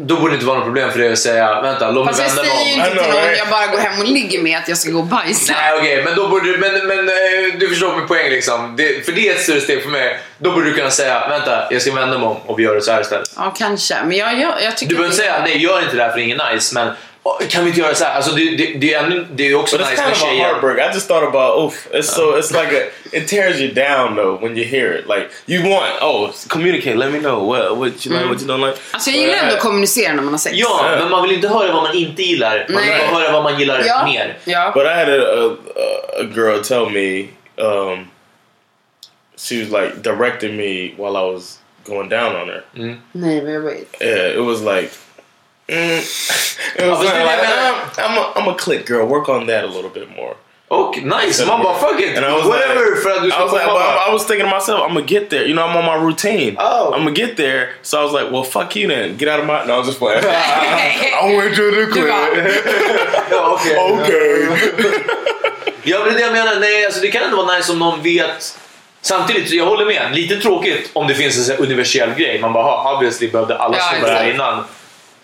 Då borde det inte vara något problem för dig att säga, vänta låt mig Fast jag vända säger ju mig om. inte till någon jag bara går hem och ligger med att jag ska gå och bajsa. Nej okej, men då borde du, men, men eh, du förstår min poäng liksom. Det, för det är ett större steg för mig. Då borde du kunna säga, vänta jag ska vända mig om och vi gör det så här istället. Ja kanske men jag, jag, jag tycker Du behöver att inte säga, nej gör inte det här för det är inget nice, men "Åh, kan vi inte göra så här? Alltså det, det, det, är, det är också But it's nice kind med of a tjejer. heartbreak. I just thought about oof. It's so it's like a it tears you down though when you hear it. Like you want oh communicate. Let me know what what you like, what you don't like. Alltså jag gillar ändå att kommunicera när man har sex. Ja, men man vill inte höra vad man inte gillar. Man vill bara höra vad man gillar Ja. mer. Ja. But I had a, a a girl tell me um, she was like directing me while I was going down on her. Nej vad jobbigt. Yeah, it was like. Mm, it was but kinda like never- I'm, I'm a I'm a click girl. Work on that a little bit more. Och nice, man bara fuck it. And I was Whatever like, för att I was like, well. I was thinking to myself, I'm gonna get there. You know, I'm on my routine. Oh. I'm gonna get there. So I was like, well, fuck you then. Get out of my. No, I was just playing. I went to the Du bara, club. Ja, okej. okay. Ja men det är det jag menar, nej alltså det kan ändå vara nice om någon vet Samtidigt, jag håller med, lite tråkigt om det finns en sån här universell grej. Man bara, obviously behövde alla Ja, snubbar här innan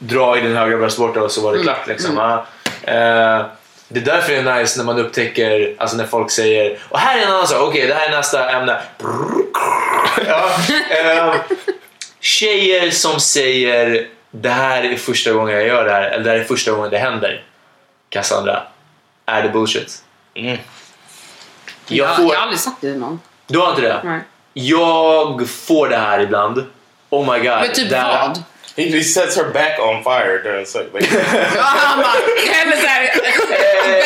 dra i den högra bröstvårtan och så var det klart. Liksom. Ja. Eh, det är därför det är nice när man upptäcker, alltså när folk säger, och här är en annan sak, okej det här är nästa ämne. ja, eh, tjejer som säger, det här är första gången jag gör det här, eller det här är första gången det händer. Cassandra, är det bullshit? Mm. Jag jag, får... jag har aldrig sagt det till någon. Du har inte det? Nej. Jag får det här ibland. Oh my god. Men typ vad? He, he sets her back on fire during sex. Like, Ja, han bara häller såhär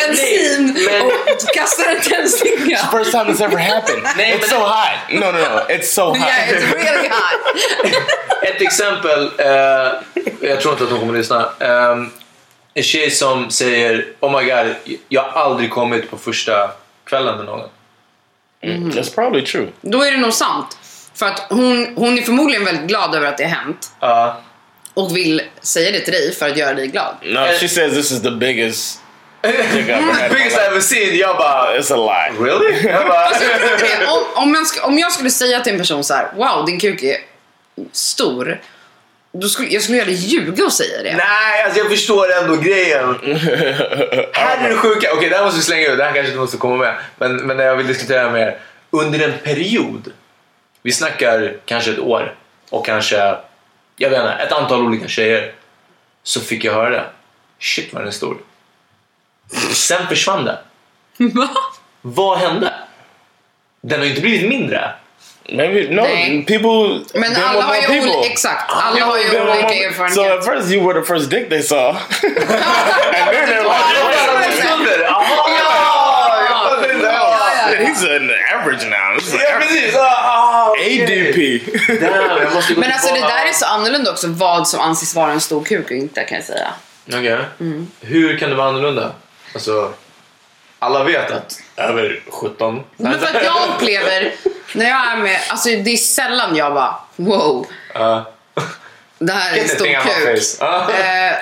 bensin och kastar en tändsticka. First time this ever happened. it's so hot. No, no, no. It's so hot. Yeah, it's really hot. Ett exempel, eh, jag tror inte att hon kommer lyssna. Eh, en tjej som säger Oh my god, jag har aldrig kommit på första kvällen med någon. Mm. That's probably true. Då är det nog sant. För att hon, hon är förmodligen väldigt glad över att det har hänt. Ja. Och vill säga det till dig för att göra dig glad. No, she says this is the biggest. I've ever my Biggest I life. ever seen. Jag bara, It's a lie. really? Jag bara, Alltså, om, om, jag om jag skulle säga till en person så här: wow din kuk är stor. Då skulle, jag skulle göra det ljuga och säga det. Nej, alltså jag förstår ändå grejen. här är det sjuka. Okej, det här måste vi slänga ut. Det här kanske inte måste komma med. Men, men jag vill diskutera med er. Under en period, vi snackar kanske ett år och kanske, jag vet inte, ett antal olika tjejer. Så fick jag höra det. Shit vad den är stor. Sen försvann det. Va? Vad hände? Den har ju inte blivit mindre. Maybe no. Nej. People. Men alla har ju people. olika, exakt. Alla har ju olika more- erfarenhet. So at first you were the first dick they saw, and then they're like, "He's an average now." This is Ja, precis. Ah, okej. ADP. Damn, jag måste gå Men alltså det där är så annorlunda också vad som anses vara en stor kuk och inte kan jag säga. Okej. Hur kan det vara annorlunda? Alltså, alla vet att över 17. Men för att jag upplever, när jag är med, alltså det är sällan jag bara wow, Ja. det här är en stor kuk. Ja. Eh,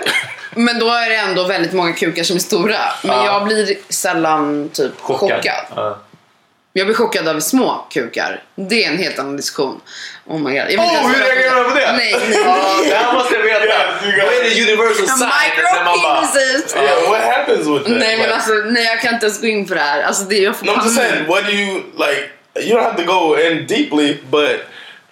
men då är det ändå väldigt många kukar som är stora. Men Ja. jag blir sällan typ chockad. Ja. Jag blir chockad över små kukar. Det är en helt annan diskussion. Oh my god. Jag Oh, hur reagerar du på det? Nej, nej, det här måste jag veta. Vad är det universal sign? Micropenises. Yeah, what happens with that? Nej men alltså, nej jag kan inte ens gå in på det här. Alltså det, jag får No, I'm just saying, what do you like? You don't have to go in deeply, but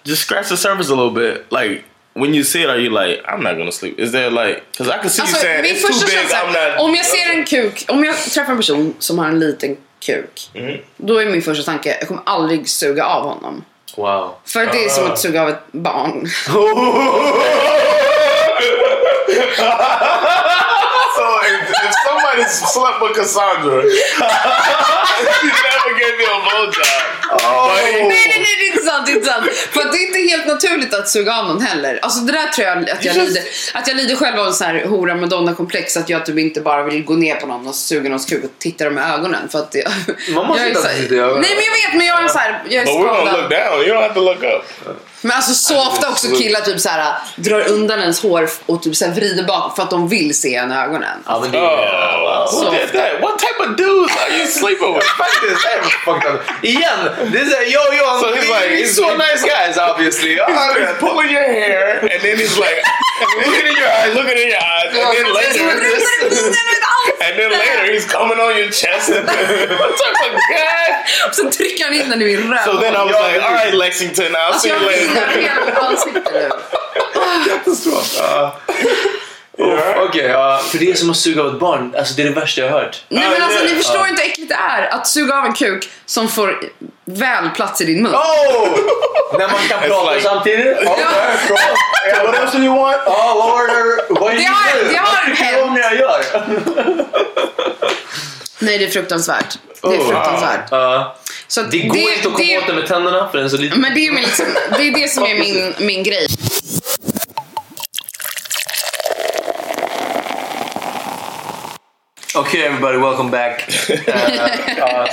just scratch the surface a little bit. Like when you see it, are you like, I'm not gonna sleep? Is there like, because I can see Alltså, you saying it's too big. känsla, I'm not. om jag ser en kuk, om jag träffar en person som har en liten kuk. Mm. Då är min första tanke, jag kommer aldrig suga av honom. Wow. För det är som att suga av ett barn. somebody slept with Cassandra, she never gave you a blowjob. Nej, nej, nej, det är inte sant, det är inte sant. För det är inte helt naturligt att suga av någon heller. Alltså det där tror jag att jag lider, att jag lider själv av en sån här hora madonna-komplex. Att jag typ inte bara vill gå ner på någon och suga någons kuk och titta dem i ögonen. För att det, Man måste jag är inte titta i ögonen. Nej men jag vet, men jag är så här, jag är But we're gonna skadad. look down. You don't have to look up. Men alltså så ofta också killar typ så här drar undan ens hår och typ så här vrider bak för att de vill se en i ögonen. Ja, men det Oh, är... So- that? What type of dudes are you sleeping with? Faktiskt, det är fucked up. Igen! Det är såhär, yo, yo, So he's like- he's so nice guys obviously. He's pulling your hair, and then he's like looking in your eyes, looking in your eyes, and then later, and then later he's coming on your chest. And what type of guy? Så trycker han in den i min röv. So then I was like, all right, Lexington, I'll see you later. Oh, Okej, ja, för det är som att suga av ett barn. Alltså det är det värsta jag har hört. Nej men alltså ni förstår inte hur äckligt det är att suga av en kuk som får väl plats i din mun. Oh! När man kan prata like- samtidigt. Ja. Yeah, what else do you want? Ja, vad var det? Vad är Det har- det hänt. jag gör? Nej det är fruktansvärt. Det är Oh, fruktansvärt. Ja. Så det går inte att komma det- åt den med tänderna för den är så liten. Men det är, liksom, det är det som är min, min grej. Okay everybody, welcome back. Uh,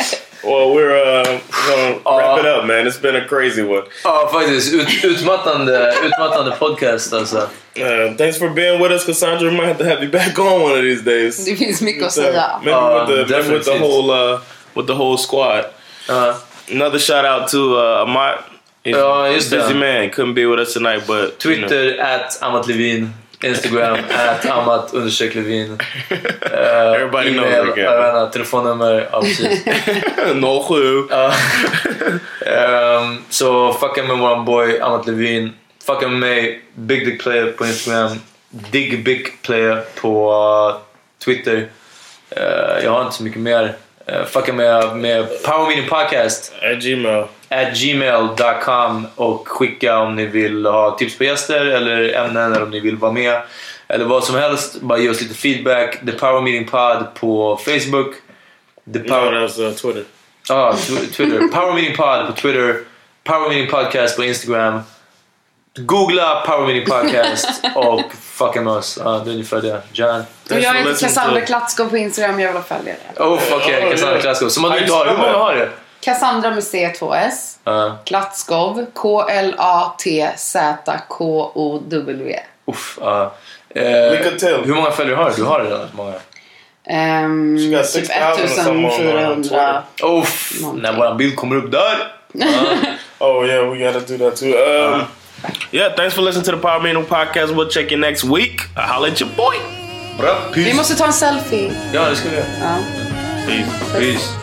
Well, we're uh, gonna wrap it up, man. It's been a crazy one. Ja, faktiskt. Ut, utmattande, utmattande podcast alltså. Uh, thanks for being with us, Cassandra. We might have to have you back on one of these days. Det finns mycket att With the- säga. Maybe Uh, with the maybe with the whole uh, with the whole squad. Ja. Another shout out to uh, Amat. He's Ja, just a busy det. man. Couldn't be with us tonight, but you know. Twitter, at Amat Levin. Instagram, at Amat understreck Levin. Uh, Everybody knows email, jag vet inte, telefonnummer, ja precis. no clue. Ja. Ehm, Så fucka med våran boy Amat Levin. Fucka med mig, Big Dick Player på Instagram. Dig Big Player på uh, Twitter. Eh, jag har inte så mycket mer. Uh, fucka med, med Power Meeting Podcast. At gmail. At gmail.com och skicka om ni vill ha tips på gäster eller ämnen eller om ni vill vara med. Eller vad som helst. Bara ge oss lite feedback. The Power Meeting Pod på Facebook. The Power... No, that's uh, Twitter. Ah, tw- Twitter. Power Meeting Pod på Twitter. Power Meeting Podcast på Instagram. Googla Power Meeting Podcast och fucka med oss. Ja, det är ungefär det. John? Och jag heter Cassandra Klatskov på Instagram, jag vill ha följare. Oh, okej. Cassandra Klasko. Som du inte har. Hur många har du? Cassandra med C2S. Ja. Klatskov. K-L-A-T-Z-K-O-W. Uff, ja. Eh, hur många följare har du? Du har redan många. Um, typ 6,000 or something on, uh, 1400. Uff, när våran bild kommer upp där. Oh yeah, we gotta do that too. Um, yeah, thanks for listening to the Power Meeting podcast. We'll check you next week. I holla at your boy. Bra, Vi peace. måste ta en selfie. Ja, det ska vi göra. Ja. Peace. Peace.